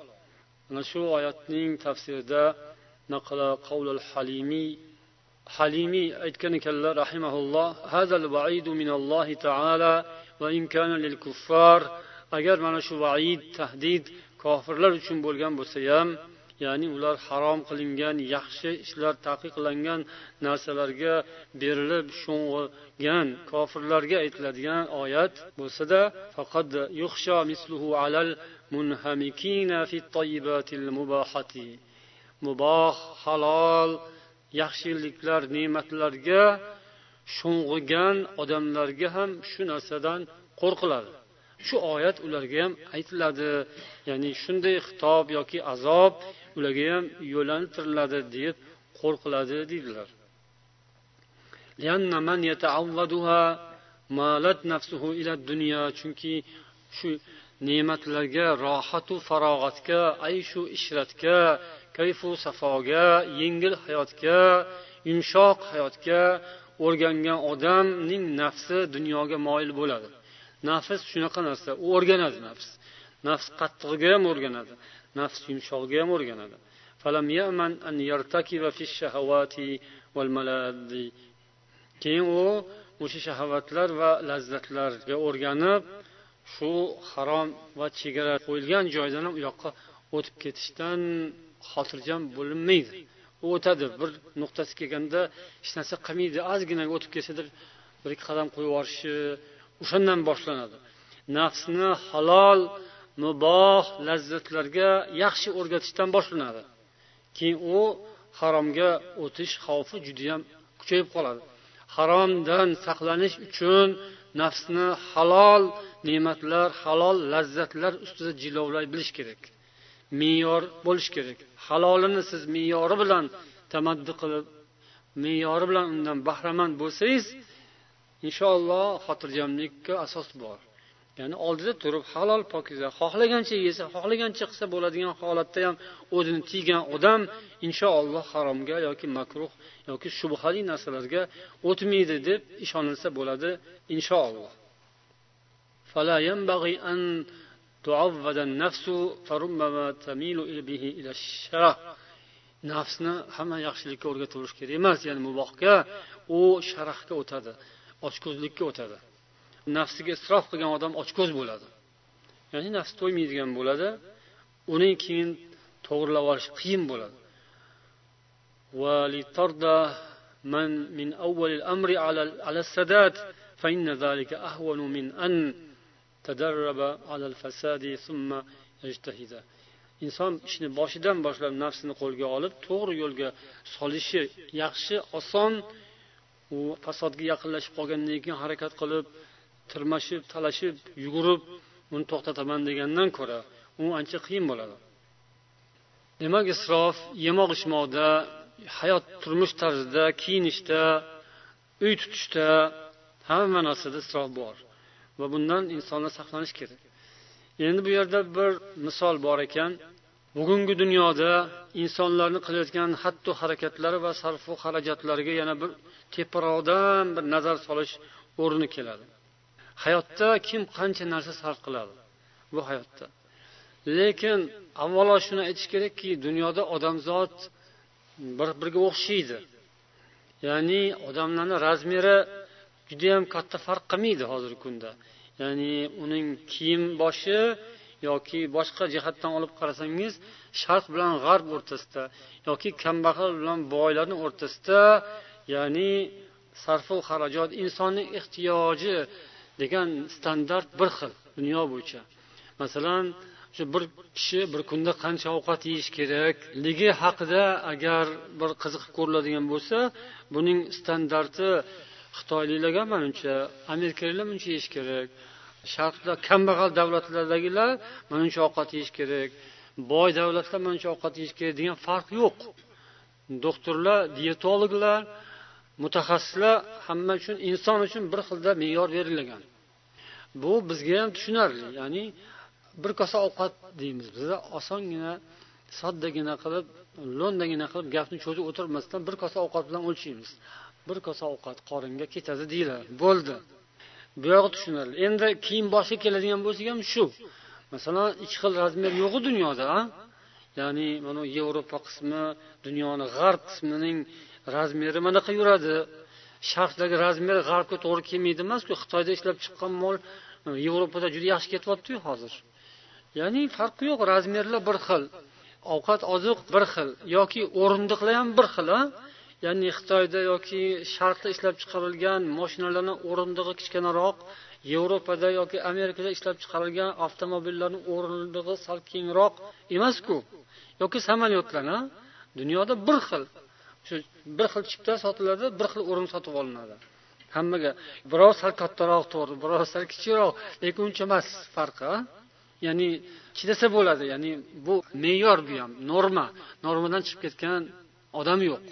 Mana shu oyatning tafsirida naqala qavlul halimiy halimiy aytgan ekanlar rahimaulloh hazal vaidu minallohi taala va in kana lil kuffar. Agar mana shu vaid tahdid kofirlar uchun bo'lgan bo'lsa ham ya'ni ular harom qilingan yaxshi ishlar taqiqlangan narsalarga berilib sho'ng'igan kofirlarga aytiladigan oyat bo'lsada faqat yuxsha misluhu alal munhamikina fi tayyibatil mubahati. Muboh halol yaxshiliklar ne'matlarga sho'ng'igan odamlarga ham shu narsadan qo'rqiladi. Shu oyat ularga ham aytiladi. Ya'ni shunday xitob yoki azob ularga ham yo'lantiriladi deb qo'rqiladi deydilar. Chunki shu ne'matlarga rohatu farog'atga ayshu ishratga kayfu safoga yengil hayotga yumshoq hayotga o'rgangan odamning nafsi dunyoga moyil bo'ladi. Nafs shunaqa narsa u o'rganadi nafs. Nafs qattig'iga ham o'rganadi. Nafs yumshog'iga ham o'rganadi. Keyin u o'sha shahovatlar va lazzatlarga o'rganib shu harom va chegara qo'yilgan joydan ham u yoqqa o'tib ketishdan xotirjam bo'linmaydi. U o'tadi bir nuqtasi kelganda hech narsa qilmaydi ozgina o'tib ketsadir bir ikki qadam qo'yib yuborishi o'shandan boshlanadi. Nafsni halol muboh lazzatlarga yaxshi o'rgatishdan boshlanadi. Keyin u haromga o'tish xavfi judayam kuchayib qoladi. Haromdan saqlanish uchun nafsni halol ne'matlar halol lazzatlar ustida jilovlay bilish kerak. Me'yor bo'lishi kerak. Halolini siz me'yori bilan tamaddi qilib me'yori bilan undan bahramand bo'lsangiz inshaalloh xotirjamlikka asos bor. Ya'ni oldida turib halol pokiza xohlagancha yesa xohlagancha qilsa bo'ladigan holatda ham o'zini tiygan odam inshaalloh haromga yoki makruh yoki shubhali narsalarga o'tmaydi deb ishonilsa bo'ladi inshaalloh nafsni hamma yaxshilikka o'rgataverish kerak emas ya'ni mubohga u sharafga o'tadi ochko'zlikka o'tadi. nafsiga isrof qilgan odam ochko'z bo'ladi ya'ni nafsi to'ymaydigan bo'ladi uning keyin to'g'irlab olish qiyin bo'ladi من من أول الأمر على على السداد فإن ذلك أهون من أن تدرب على الفساد ثم يجتهد inson ishni boshidan boshlab nafsini qo'lga olib to'g'ri yo'lga solishi yaxshi oson u fasodga yaqinlashib qolgandan keyin harakat qilib tirmashib talashib yugurib uni to'xtataman degandan ko'ra u ancha qiyin bo'ladi. Demak isrof yemoq ichmoqda hayot turmush tarzida kiyinishda uy tutishda hamma narsada isrof bor va bundan insonlar saqlanish kerak. Endi bu yerda bir misol bor ekan. Bugungi dunyoda insonlarni qilayotgan hatto harakatlari va sarfu xarajatlariga yana bir teparoqdan bir nazar solish o'rni keladi. Hayotda kim qancha narsa sarf qiladi? Bu hayotda. Lekin avvalo shuni aytish kerakki dunyoda odamzod bir biriga o'xshaydi. Ya'ni odamlarni razmeri judayam katta farq qilmaydi hozirgi kunda. Ya'ni uning kiyim boshi yoki boshqa jihatdan olib qarasangiz sharq bilan g'arb o'rtasida yoki kambag'al bilan boylarni o'rtasida ya'ni sarfu xarajat insonning ehtiyoji degan standart bir xil dunyo bo'yicha. Masalan shu bir kishi bir kunda qancha ovqat yeyish kerakligi haqida agar bir qiziqib ko'riladigan bo'lsa buning standarti xitoyliklarga manimcha amerikaliklar buncha yeyish kerak. Sharqda kambag'al davlatlardagilar manuncha ovqat yeyish kerak. Boy davlatlar manuncha ovqat yeyish kerak degan farq yo'q. Doktorlar diyetologlar mutaxassislar hamma uchun inson uchun bir xilda me'yor berilgan. Bu bizga ham tushunarli. Ya'ni bir kosa ovqat deymiz biza osongina soddagina qilib lo'ndagina qilib gapni cho'zib o'tirmasdan bir kosa ovqat bilan o'lchaymiz. Bir kosa ovqat qoringa ketadi deyiladi. Bo'ldi. Buyog'i tushunarli. Endi keyin boshqa keladigan bo'lsak ham shu. Masalan ikki xil razmer yo'qu dunyoda a? Ya'ni mana yevropa qismi dunyoni g'arb qismining razmeri manaqa yuradi. Sharqdagi razmer g'arbga to'g'ri kelmaydi emasku xitoyda ishlab chiqqan mol e, yevropada juda yaxshi ketyaptiyu hozir. Ya'ni farqi yo'q razmerlar bir xil ovqat oziq bir xil yoki o'rindiqlar ham bir xil a ya'ni xitoyda yoki sharqda ishlab chiqarilgan moshinalarni o'rindig'i kichkinaroq yevropada yoki amerikada ishlab chiqarilgan avtomobillarni o'rindig'i sal kengroq emasku yoki samolyotlarni dunyoda bir xil. Shu bir xil chipta sotiladi bir xil o'rin sotib olinadi. Hammaga birov sal kattaroq to'g'ri birov sal kichikroq lekin uncha emas farqi ya'ni chidasa bo'ladi ya'ni bu me'yor bu ham norma. Normadan chiqib ketgan odam yo'q.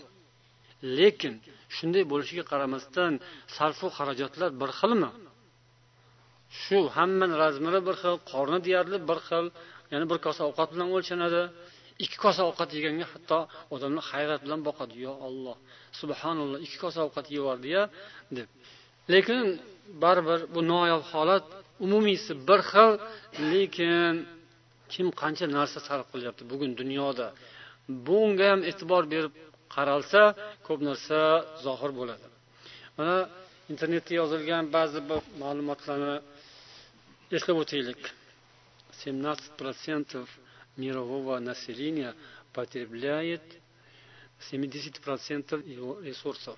Lekin shunday bo'lishiga qaramasdan sarfu xarajatlar bir xilmi? Shu hamma razmiri bir xil qorni deyarli bir xil ya'ni bir kosa ovqat bilan o'lchanadi. Ikki kosa ovqat yeganga hatto odamlar hayrat bilan boqadi. Yo olloh subhanalloh ikki kosa ovqat yeyordiya deb. Lekin baribir bu noyob holat umumiysi bir xil lekin kim qancha narsa sarf qilyapti bugun dunyoda bunga ham e'tibor berib qaralsa ko'p narsa zohir bo'ladi. Mana internetda yozilgan ba'zi bir ma'lumotlarni eslab o'taylik. Семнадцать процентов мирового населения потребляет семьдесят процентов его ресурсов.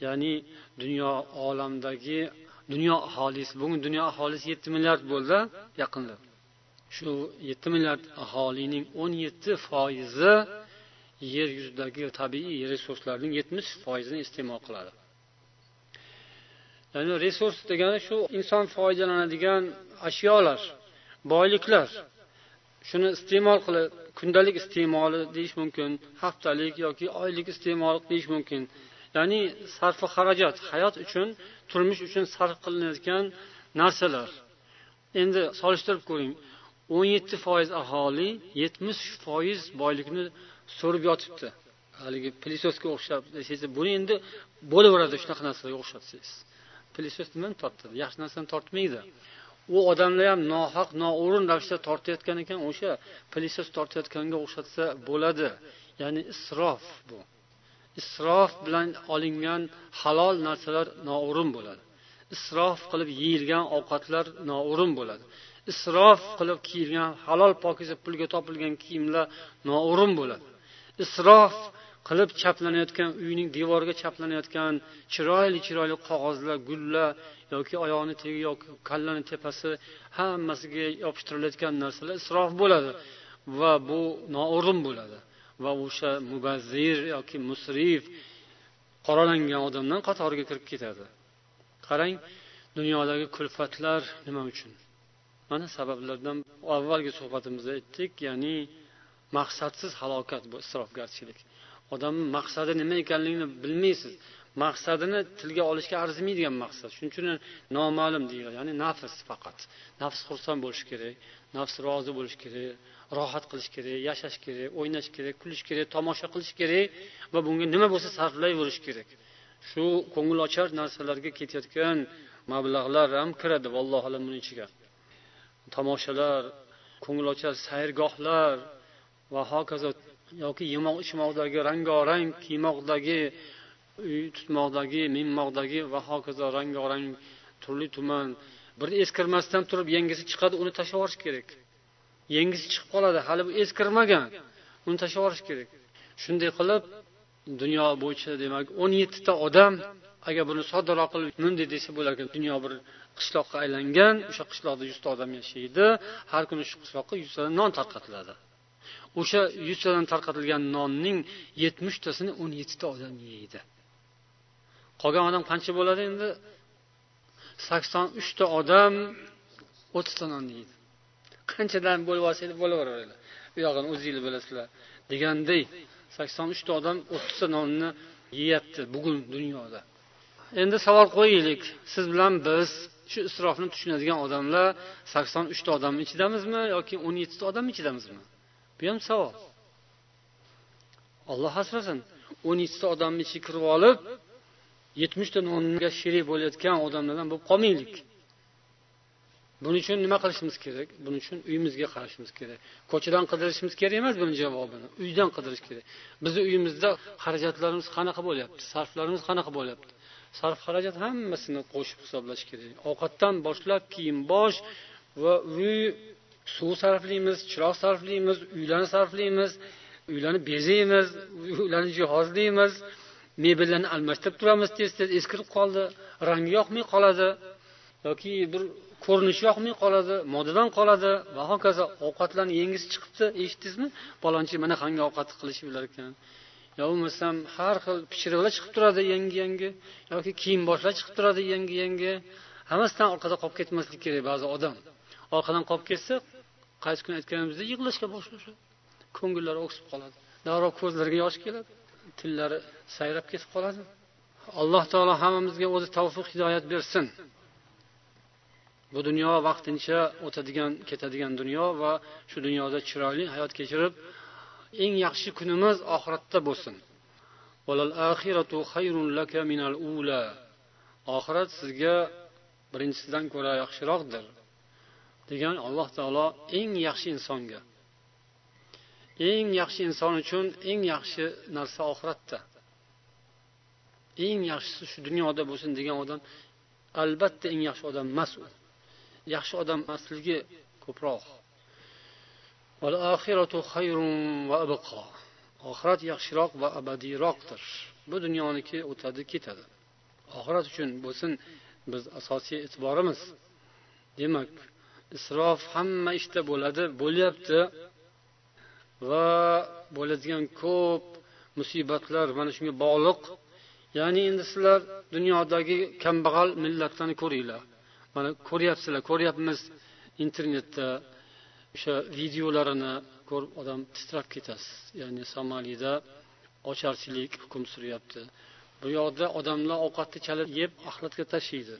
Ya'ni dunyo olamdagi dunyo aholisi bugun dunyo aholisi yetti milliard bo'ldi yaqinda shu yetti milliard aholining o'n yetti foizi yer yuzidagi tabiiy resurslarning yetmish foizini iste'mol qiladi ya'ni resurs degani shu inson foydalanadigan ashyolar boyliklar shuni iste'mol qilib kundalik iste'moli deyish mumkin haftalik yoki oylik iste'mol deyish mumkin. Ya'ni sarfi xarajat hayot uchun turmush uchun sarf qilinayotgan narsalar. Endi solishtirib ko'ring o'n yetti foiz aholi yetmish foiz boylikni so'rib yotibdi. Haligi pilisosga o'xshab desangiz buni endi bo'laveradi shunaqa narsalarga o'xshatsangiz pilisos nimani tortadi yaxshi narsani tortmaydi. U odamlar ham nohaq noo'rin ravishda tortayotgan ekan o'sha plisos tortayotganga o'xshatsa bo'ladi. Ya'ni isrof bu. Isrof bilan olingan halol narsalar noo'rin bo'ladi. Isrof qilib yeyilgan ovqatlar noo'rin bo'ladi. Isrof qilib kiyilgan halol pokiza pulga topilgan kiyimlar noo'rin bo'ladi. Isrof qilib chaplanayotgan uyning devoriga chaplanayotgan chiroyli chiroyli qog'ozlar gullar yoki oyog'ini tagi yoki kallani tepasi hammasiga yopishtirilayotgan narsalar isrof bo'ladi va bu noo'rin bo'ladi. Va o'sha mubazzir yoki musrif qoralangan odamdan qatoriga kirib ketadi. Qarang dunyodagi kulfatlar nima uchun? Mana sabablardan avvalgi suhbatimizda aytdik ya'ni maqsadsiz halokat bu isrofgarchilik. Odamni maqsadi nima ekanligini bilmaysiz. Maqsadini tilga olishga arzimaydigan maqsad. Shuning uchun noma'lum deyiladi. Ya'ni nafs faqat. Nafs xursand bo'lishi kerak nafs rozi bo'lishi kerak rohat qilish kerak yashash kerak o'ynash kerak kulish kerak tomosha qilish kerak va bunga nima bo'lsa sarflayverish kerak. Shu ko'ngilochar narsalarga ketayotgan mablag'lar ham kiradi. Vallohu alam buni ichiga. Tomoshalar ko'ngilochar sayrgohlar va hokazo yoki yemoq ichmoqdagi rangorang kiymoqdagi uy tutmoqdagi minmoqdagi va hokazo rangorang turli tuman. Bir eskirmasdan turib yangisi chiqadi uni tashlab yuborish kerak. Yangisi chiqib qoladi hali bu eskirmagan uni tashlab yuborish kerak. Shunday qilib dunyo bo'yicha demak o'n yettita odam agar buni soddaroq qilib bunday desa bo'lar ekan dunyo bir qishloqqa aylangan o'sha qishloqda yuzta odam yashaydi har kuni shu qishloqqa yuztadan non tarqatiladi. O'sha yuztadan tarqatilgan nonning yetmishtasini o'n yettita odam yeydi. Qolgan odam qancha bo'ladi endi? sakson uchta odam o'ttizta non yeydi. Qanchadan bo'lib olsanglar bo'laveradi uyog'ini yog'ini o'zinglar bilasizlar deganday sakson uchta odam o'ttizta nonni yeyapti bugun dunyoda. Endi savol qo'yaylik. Siz bilan biz shu isrofni tushunadigan odamlar sakson uchta odamni ichidamizmi yoki o'n yettita odamni ichidamizmi? Bu ham savob. Olloh asrasin o'n ikkita odamni ichiga kirib olib yetmishta nonga sherik bo'layotgan odamlardan bo'lib qolmaylik. Buning uchun nima qilishimiz kerak? Buning uchun uyimizga qarashimiz kerak. Ko'chadan qidirishimiz kerak emas buni javobini. Uydan qidirish kerak. Bizni uyimizda xarajatlarimiz qanaqa bo'lyapti? Sarflarimiz qanaqa bo'lyapti? Sarf xarajat hammasini qo'shib hisoblash kerak. Ovqatdan boshlab kiyim bosh va uy suv sarflaymiz chiroq sarflaymiz uylarni sarflaymiz uylarni bezaymiz uylarni jihozlaymiz mebellarni almashtirib turamiz tez tez eskirib qoldi rangi yoqmay qoladi yoki bir ko'rinishi yoqmay qoladi modadan qoladi. Va hokazo ovqatlarni yengisi chiqibdi eshitdingizmi palonchi mana qanday ovqat qilishib bilar ekan. Yo bo'lmasam har xil pishiriqlar chiqib turadi yangi yangi yoki kiyim boshlar chiqib turadi yangi yangi. Hammasidan orqada qolib ketmaslik kerak ba'zi odam. Orqadan qolib ketsa qaysi kuni aytganimizda yig'lashga boshlashadi ko'ngillari o'ksib qoladi. Darrov ko'zlariga yosh keladi tillari sayrab ketib qoladi. Alloh taolo hammamizga o'zi tavfiq hidoyat bersin. Bu dunyo vaqtincha o'tadigan ketadigan dunyo va shu dunyoda chiroyli hayot kechirib eng yaxshi kunimiz oxiratda bo'lsin. Oxirat sizga birinchisidan ko'ra yaxshiroqdir. Degan alloh taolo eng yaxshi insonga. Eng yaxshi inson uchun eng yaxshi narsa oxiratda. Eng yaxshisi shu dunyoda bo'lsin degan odam albatta eng yaxshi odam emas u. Yaxshi odam emasligi ko'proq. Oxirat yaxshiroq va abadiyroqdir. Bu dunyoniki o'tadi ketadi. Oxirat uchun bo'lsin biz asosiy e'tiborimiz. Demak isrof hamma ishda bo'ladi bo'lyapti. Va bo'ladigan ko'p musibatlar mana shunga bog'liq. Ya'ni endi sizlar dunyodagi kambag'al millatlarni ko'ringlar. Mana ko'ryapsizlar ko'ryapmiz internetda o'sha videolarini ko'rib odam titrab ketasiz. Ya'ni somalida ocharchilik hukm suryapti. Bu yoqda odamlar ovqatni chala yeb axlatga tashlaydi.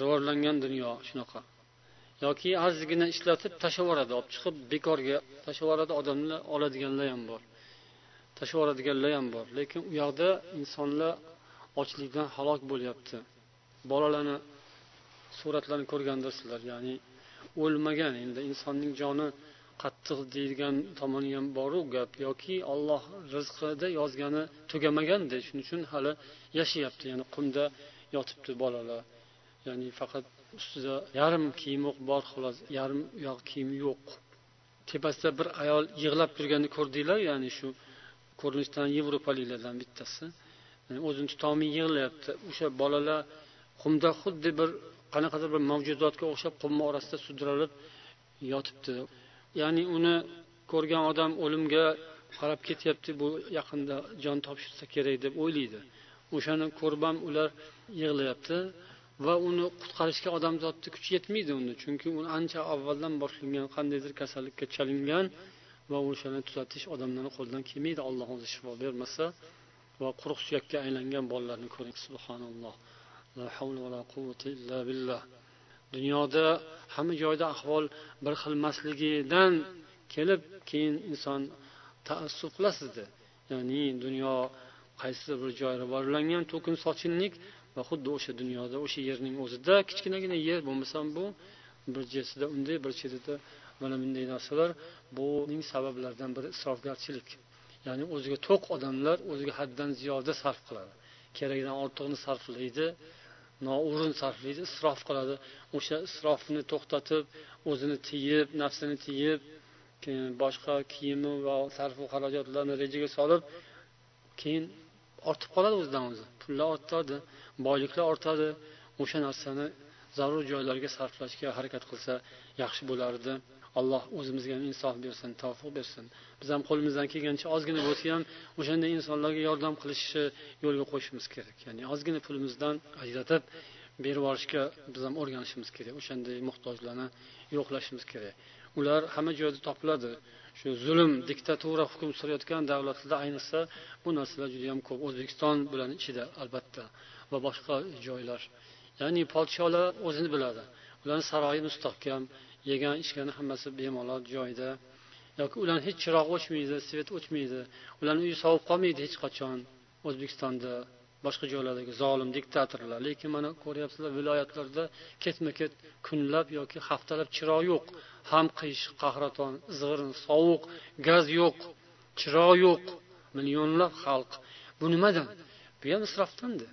Rivojlangan dunyo shunaqa. Yoki ozgina ishlatib tashlab yuboradi olib chiqib bekorga tashlab yuboradi odamlar oladiganlar ham bor. Tashlab yuboradiganlar ham bor. Lekin u yoqda insonlar ochlikdan halok bo'lyapti. Bolalarni suratlarini ko'rgandirsizlar ya'ni o'lmagan endi insonning joni qattiq deydigan tomoni ham boru gap yoki olloh rizqida yozgani tugamaganda shuning uchun hali yashayapti ya'ni qumda yotibdi bolalar. Ya'ni faqat ustida yarim kiyimi bor xolos yarim yoq kiyimi yo'q. Tepasida bir ayol yig'lab turganini ko'rdinglar ya'ni shu ko'rinishdan yevropaliklardan bittasi. O'zini tutolmay yig'layapti. O'sha bolalar qumda xuddi bir qanaqadir bir mavjudotga o'xshab qumni orasida sudralib yotibdi. Ya'ni uni ko'rgan odam o'limga qarab ketyapti bu yaqinda jon topshirsa kerak deb o'ylaydi. O'shani ko'rib ham ular yig'layapti. Va uni qutqarishga odamzodni kuchi yetmaydi uni. Chunki uni ancha avvaldan boshlangan qandaydir kasallikka chalingan va o'shani tuzatish odamlarni qo'lidan kelmaydi. Alloh o'zi shifo bermasa va quruq suyakka aylangan bolalarni ko'ring. Subhanalloh. La havla va la quvvata illa billah. Dunyoda hamma joyda ahvol bir xilmasligidan kelib keyin inson taassub qilasizda ya'ni dunyo qaysidir bir joy rivojlangan to'kin sochinlik va xuddi o'sha dunyoda o'sha yerning o'zida kichkinagina yer bo'lmasam bu bir chetida unday bir chetida mana bunday narsalar buning sabablaridan biri isrofgarchilik. Ya'ni o'ziga to'q odamlar o'ziga haddan ziyoda sarf qiladi. Keragidan ortig'ini sarflaydi noo'rin sarflaydi isrof qiladi. O'sha isrofni to'xtatib o'zini tiyib nafsini tiyib keyin boshqa kiyimi va sarfu xarajatlarni rejaga solib keyin ortib qoladi o'zidan o'zi pullar ortadi boyliklar ortadi. O'sha narsani zarur joylarga sarflashga harakat qilsa yaxshi bo'lardi. Alloh o'zimizga ham insof bersin tavfiq bersin. Biz ham qo'limizdan kelgancha ozgina bo'lsa ham o'shanday insonlarga yordam qilishni yo'lga qo'yishimiz kerak. Ya'ni ozgina pulimizdan ajratib berib yuborishga biz ham o'rganishimiz kerak. O'shanday muhtojlarni yo'qlashimiz kerak. Ular hamma joyda topiladi. Shu zulm diktatura hukm surayotgan davlatlarda ayniqsa bu narsalar juda yam ko'p. O'zbekiston bilan ichida albatta va boshqa joylar. Ya'ni podsholar o'zini biladi. Ularni saroyi mustahkam yegan ichgani hammasi bemalol joyida. Yoki ularni hech chiroq o'chmaydi svet o'chmaydi. Ularni uyi sovib qolmaydi hech qachon o'zbekistonda. Boshqa joylardagi zolim diktatorlar. Lekin mana ko'ryapsizlar viloyatlarda ketma ket kunlab yoki haftalab chiroq yo'q. Ham qish qahraton izg'irin sovuq gaz yo'q chiroq yo'q. Millionlab xalq. Bu nimadan? Bu ham isrofdanda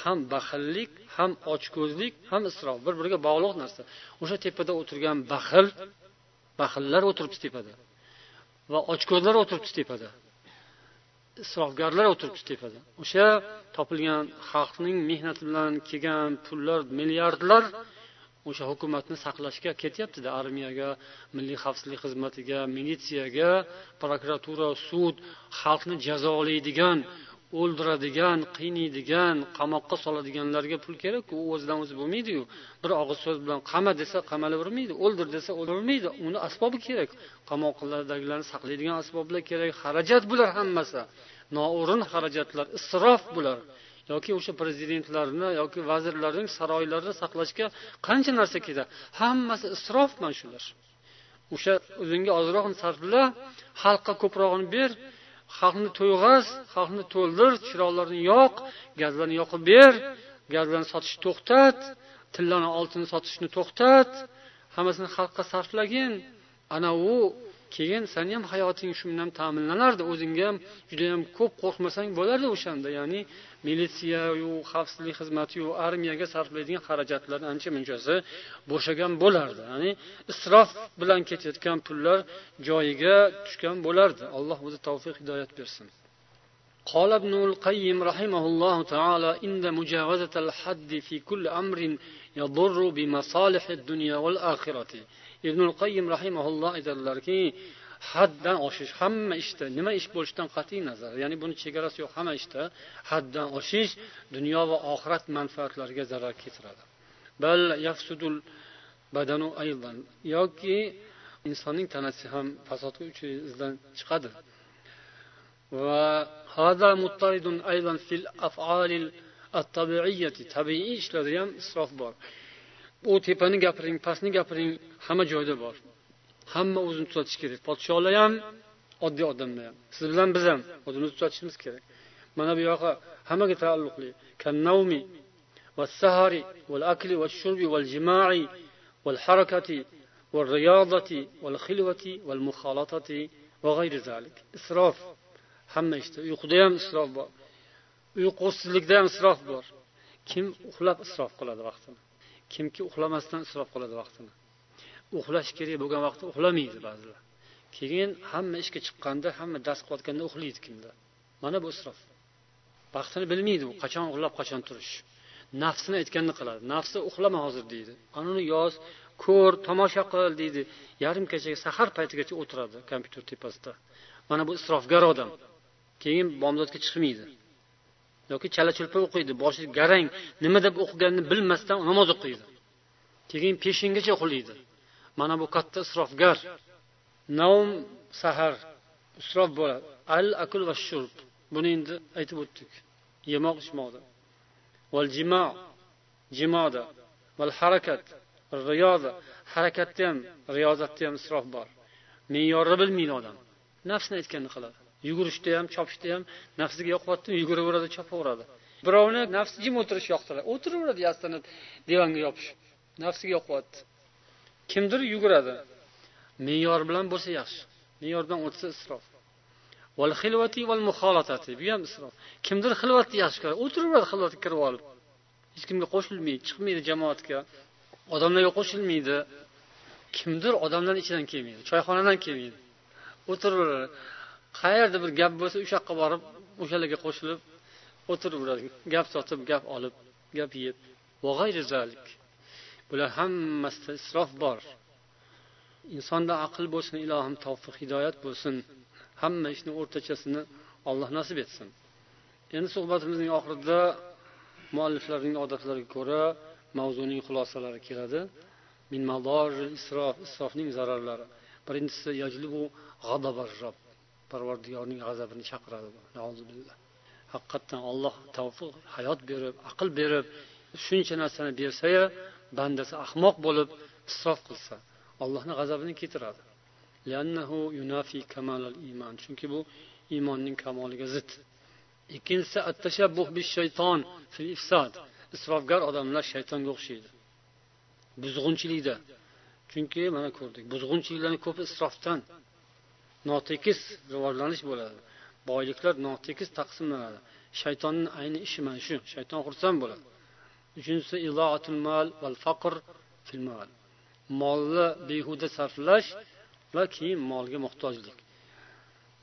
ham baxillik ham ochko'zlik ham isrof. Bir biriga bog'liq narsa. O'sha tepada o'tirgan baxil baxillar o'tiribdi tepada. Va ochko'zlar o'tiribdi tepada. Isrofgarlar o'tiribdi tepada. O'sha topilgan xalqning mehnati bilan kelgan pullar milliardlar o'sha hukumatni saqlashga ketyaptida. Armiyaga milliy xavfsizlik xizmatiga militsiyaga prokuratura sud xalqni jazolaydigan o'ldiradigan qiynaydigan qamoqqa soladiganlarga pul kerakku u o'zidan o'zi bo'lmaydiyu. Bir og'iz so'z bilan qama desa qamalavermaydi o'ldir desa o'ldirmaydi uni asbobi kerak. Qamoqlardagilarni saqlaydigan asboblar kerak xarajat bular hammasi. Noo'rin xarajatlar isrof bular. Yoki o'sha prezidentlarni yoki vazirlarning saroylarini saqlashga qancha narsa ketadi hammasi isrof mana shular. O'sha o'zingga ozroqni sarfla xalqqa ko'prog'ini ber xalqni to'yg'az xalqni to'ldir chiroqlarni yoq gazlarni yoqib ber gazlarni sotishni to'xtat tillani oltinni sotishni to'xtat hammasini xalqqa sarflagin. Ana u keyin sani ham hayoting shu bilan ta'minlanardi o'zingga ham judayam ko'p qo'rqmasang bo'lardi o'shanda ya'ni militsiyayu xavfsizlik xizmatiyu armiyaga sarflaydigan xarajatlarni ancha munchasi bo'shagan bo'lardi ya'ni isrof bilan ketayotgan pullar joyiga tushgan bo'lardi alloh o'zi tavfiq hidoyat bersin قال ابن القيم رحمه الله تعالى إن مجاوزة الحد في كل أمر يضر بمصالح الدنيا والآخرة ibn qayyim rahimaulloh aytadilarki haddan oshish hamma ishda nima ish bo'lishidan qat'iy nazar. Ya'ni buni chegarasi yo'q hamma ishda haddan oshish dunyo va oxirat manfaatlariga zarar keltiradi. Bal yafsudul badanu aydan yoki insonning tanasi ham fasodga uchizdan chiqadi. Va hada muttaridun aydan fil af'alil tabi'iyyati tabiiy ishlarda ham isrof bor. u tepani gapiring pastni gapiring hamma joyda bor hamma o'zini tuzatishi kerak podsholar ham oddiy odamlar ham siz bilan biz ham o'zimizni tuzatishimiz kerak mana bu yoqqa hammaga taalluqli kannavmi والسهر والأكل والشرب والجماع والحركة والرياضة والخلوة والمخالطة وغير ذلك إسراف hamma ishda uyquda ham isrof bor uyqusizlikda ham isrof bor kim uxlab isrof qiladi vaqtini Kimki uxlamasdan isrof qiladi vaqtini. Uxlash kerak bo'lgan vaqtda uxlamaydi ba'zilar. Keyin hamma ishga chiqqanda hamma dars qilayotganda uxlaydi kimdir mana bu isrof vaqtini bilmaydi u. Qachon uxlab qachon turish. Nafsini aytganini qiladi. Nafsi uxlama hozir deydi. Anani yoz ko'r tomosha qil deydi. Yarim kechaga sahar paytigacha o'tiradi kompyuter tepasida. Mana bu isrofgar odam. Keyin bomdodga chiqmaydi. Yoki chala chulpa o'qiydi boshi garang nima deb o'qiganini bilmasdan namoz o'qiydi. Keyin peshingacha uxlaydi. Mana bu katta isrofgar. Navm sahar isrof bo'ladi. Al akul va shurb. Buni endi aytib o'tdik. Yemoq ichmoqda. Val jimo jimoda. Val harakat riyoda. Harakatda ham riyozatda ham isrof bor. Me'yorni bilmaydi odam. Nafsini aytganini qiladi. Yugurishda ham chopishda ham nafsiga yoqyaptimi yuguraveradi chopaveradi. Birovni nafsi jim o'tirish yoqtiradi. O'tiraveradi yastanib divanga yopishib nafsiga yoqyapti. Kimdir yuguradi. Me'yor bilan bo'lsa yaxshi. Me'yordan o'tsa isrof. Bu ham isrof. Kimdir xilvatni yaxshi ko'radi. O'tiraveradi xilvatga kirib olib. Hech kimga qo'shilmaydi chiqmaydi jamoatga. Odamlarga qo'shilmaydi. Kimdir odamlarni ichidan kelmaydi choyxonadan kelmaydi. O'tiraveradi. Qayerda bir gap bo'lsa o'sha yoqqa borib o'shalarga qo'shilib o'tiraveradi gap sotib gap olib gap yeb. Bular hammasida isrof bor. Insonda aql bo'lsin ilohim tavfiq hidoyat bo'lsin. Hamma ishni o'rtachasini alloh nasib etsin. Endi suhbatimizning oxirida mualliflarning odatlariga ko'ra mavzuning xulosalari keladi. Min isrof isrofning zararlari. Birinchisi parvardigorning g'azabini chaqiradi haqiqatdan olloh tavfiq hayot berib aql berib shuncha narsani bersayu bandasi ahmoq bo'lib isrof qilsa allohni g'azabini keltiradi chunki bu iymonning kamoliga zid. Ikkinchisi shayton isrofgar odamlar shaytonga o'xshaydi. Buzg'unchilikda. Chunki mana ko'rdik buzg'unchiliklarni ko'pi isrofdan. Notekis rivojlanish bo'ladi. Boyliklar notekis taqsimlanadi. Shaytonni ayni ishi mana shu. Shayton xursand bo'ladi. Uchinchisi molni behuda sarflash va keyin molga muhtojlik.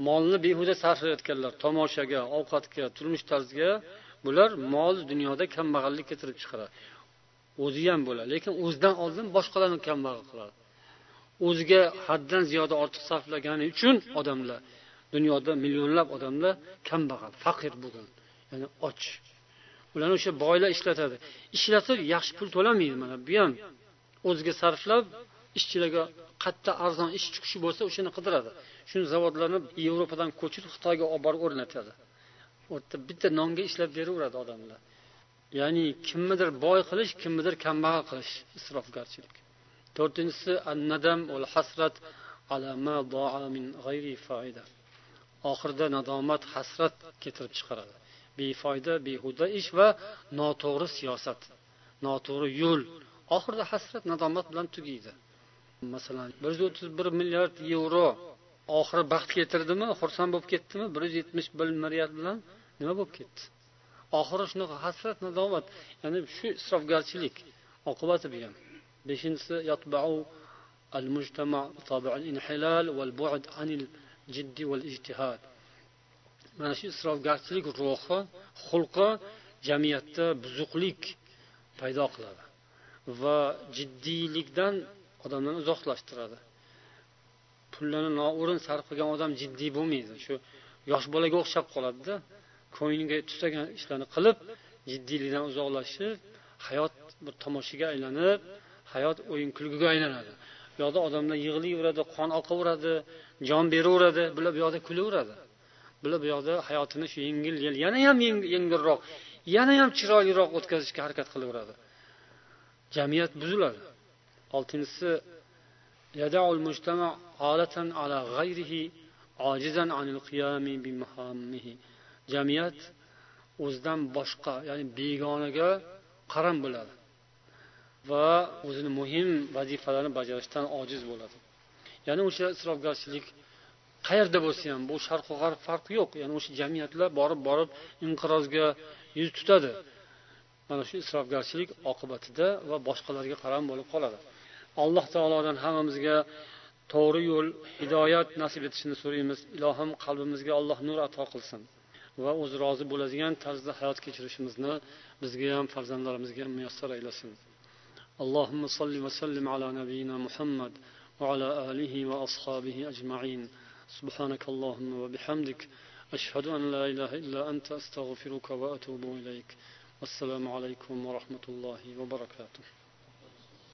Molni behuda sarflayotganlar tomoshaga ovqatga turmush tarziga bular mol dunyoda kambag'allik keltirib chiqaradi. O'zi ham bo'ladi lekin o'zidan oldin boshqalarni kambag'al qiladi. O'ziga haddan ziyoda ortiq sarflagani uchun odamlar dunyoda millionlab odamlar kambag'al faqir bo'lgan ya'ni och. Ularni o'sha boylar ishlatadi. Ishlatib yaxshi pul to'lamaydi mana bu ham o'ziga sarflab ishchilarga qayerda arzon ish chiqishi bo'lsa o'shani qidiradi. Shuni zavodlarni yevropadan ko'chirib xitoyga olib borib o'rnatadi. U yerda bitta nonga ishlab beraveradi odamlar. Ya'ni kimnidir boy qilish kimnidir kambag'al qilish isrofgarchilik. To'rtinchisi annadam ul hasrat ala ma min g'ayri foyda. Oxirida nadomat hasrat keltirib chiqaradi. Befoyda behuda ish va noto'g'ri siyosat noto'g'ri yo'l. Oxirida hasrat nadomat bilan tugaydi. Masalan bir yuz o'ttiz bir milliard yevro oxiri baxt keltirdimi xursand bo'lib ketdimi bir yuz yetmish bir milliard bilan nima bo'lib ketdi? Oxiri shunaqa hasrat nadomat ya'ni shu isrofgarchilik oqibati bu ham beshinchisi yatbau al mujtama al inhilal wal bu'd anil jiddi wal ijtihad mana shu isrofgarchilik ruhi xulqi jamiyatda buzuqlik paydo qiladi va jiddiylikdan odamlarni uzoqlashtiradi. Pullarni noo'rin sarf qilgan odam jiddiy bo'lmaydi. Shu yosh bolaga o'xshab qoladida ko'ngliga tusagan ishlarni qilib jiddiylikdan uzoqlashib hayot bir tomoshaga aylanib hayot o'yin kulguga aylanadi. Bu yoqda odamlar yig'layveradi qon oqaveradi jon beraveradi bular bu yoqda kulaveradi. Bular bu yoqda hayotini shu yengil yana ham yengilroq yana ham chiroyliroq o'tkazishga harakat qilaveradi. Jamiyat buziladi. Oltinchisi jamiyat o'zidan boshqa ya'ni begonaga qaram bo'ladi. Va o'zini muhim vazifalarini bajarishdan ojiz bo'ladi. Ya'ni o'sha isrofgarchilik qayerda bo'lsa ham bu sharqu g'arb farqi yo'q. Ya'ni o'sha jamiyatlar borib borib inqirozga yuz tutadi. Mana shu isrofgarchilik oqibatida va boshqalarga qaram bo'lib qoladi. Alloh taolodan hammamizga to'g'ri yo'l hidoyat nasib etishini so'raymiz. Ilohim qalbimizga alloh nur ato qilsin va o'zi rozi bo'ladigan tarzda hayot kechirishimizni bizga ham farzandlarimizga ham muyassar aylasin. اللهم صل وسلم على نبينا محمد وعلى آله وأصحابه أجمعين. سبحانك اللهم وبحمدك. أشهد أن لا إله إلا أنت أستغفرك وأتوب إليك. والسلام عليكم ورحمة الله وبركاته.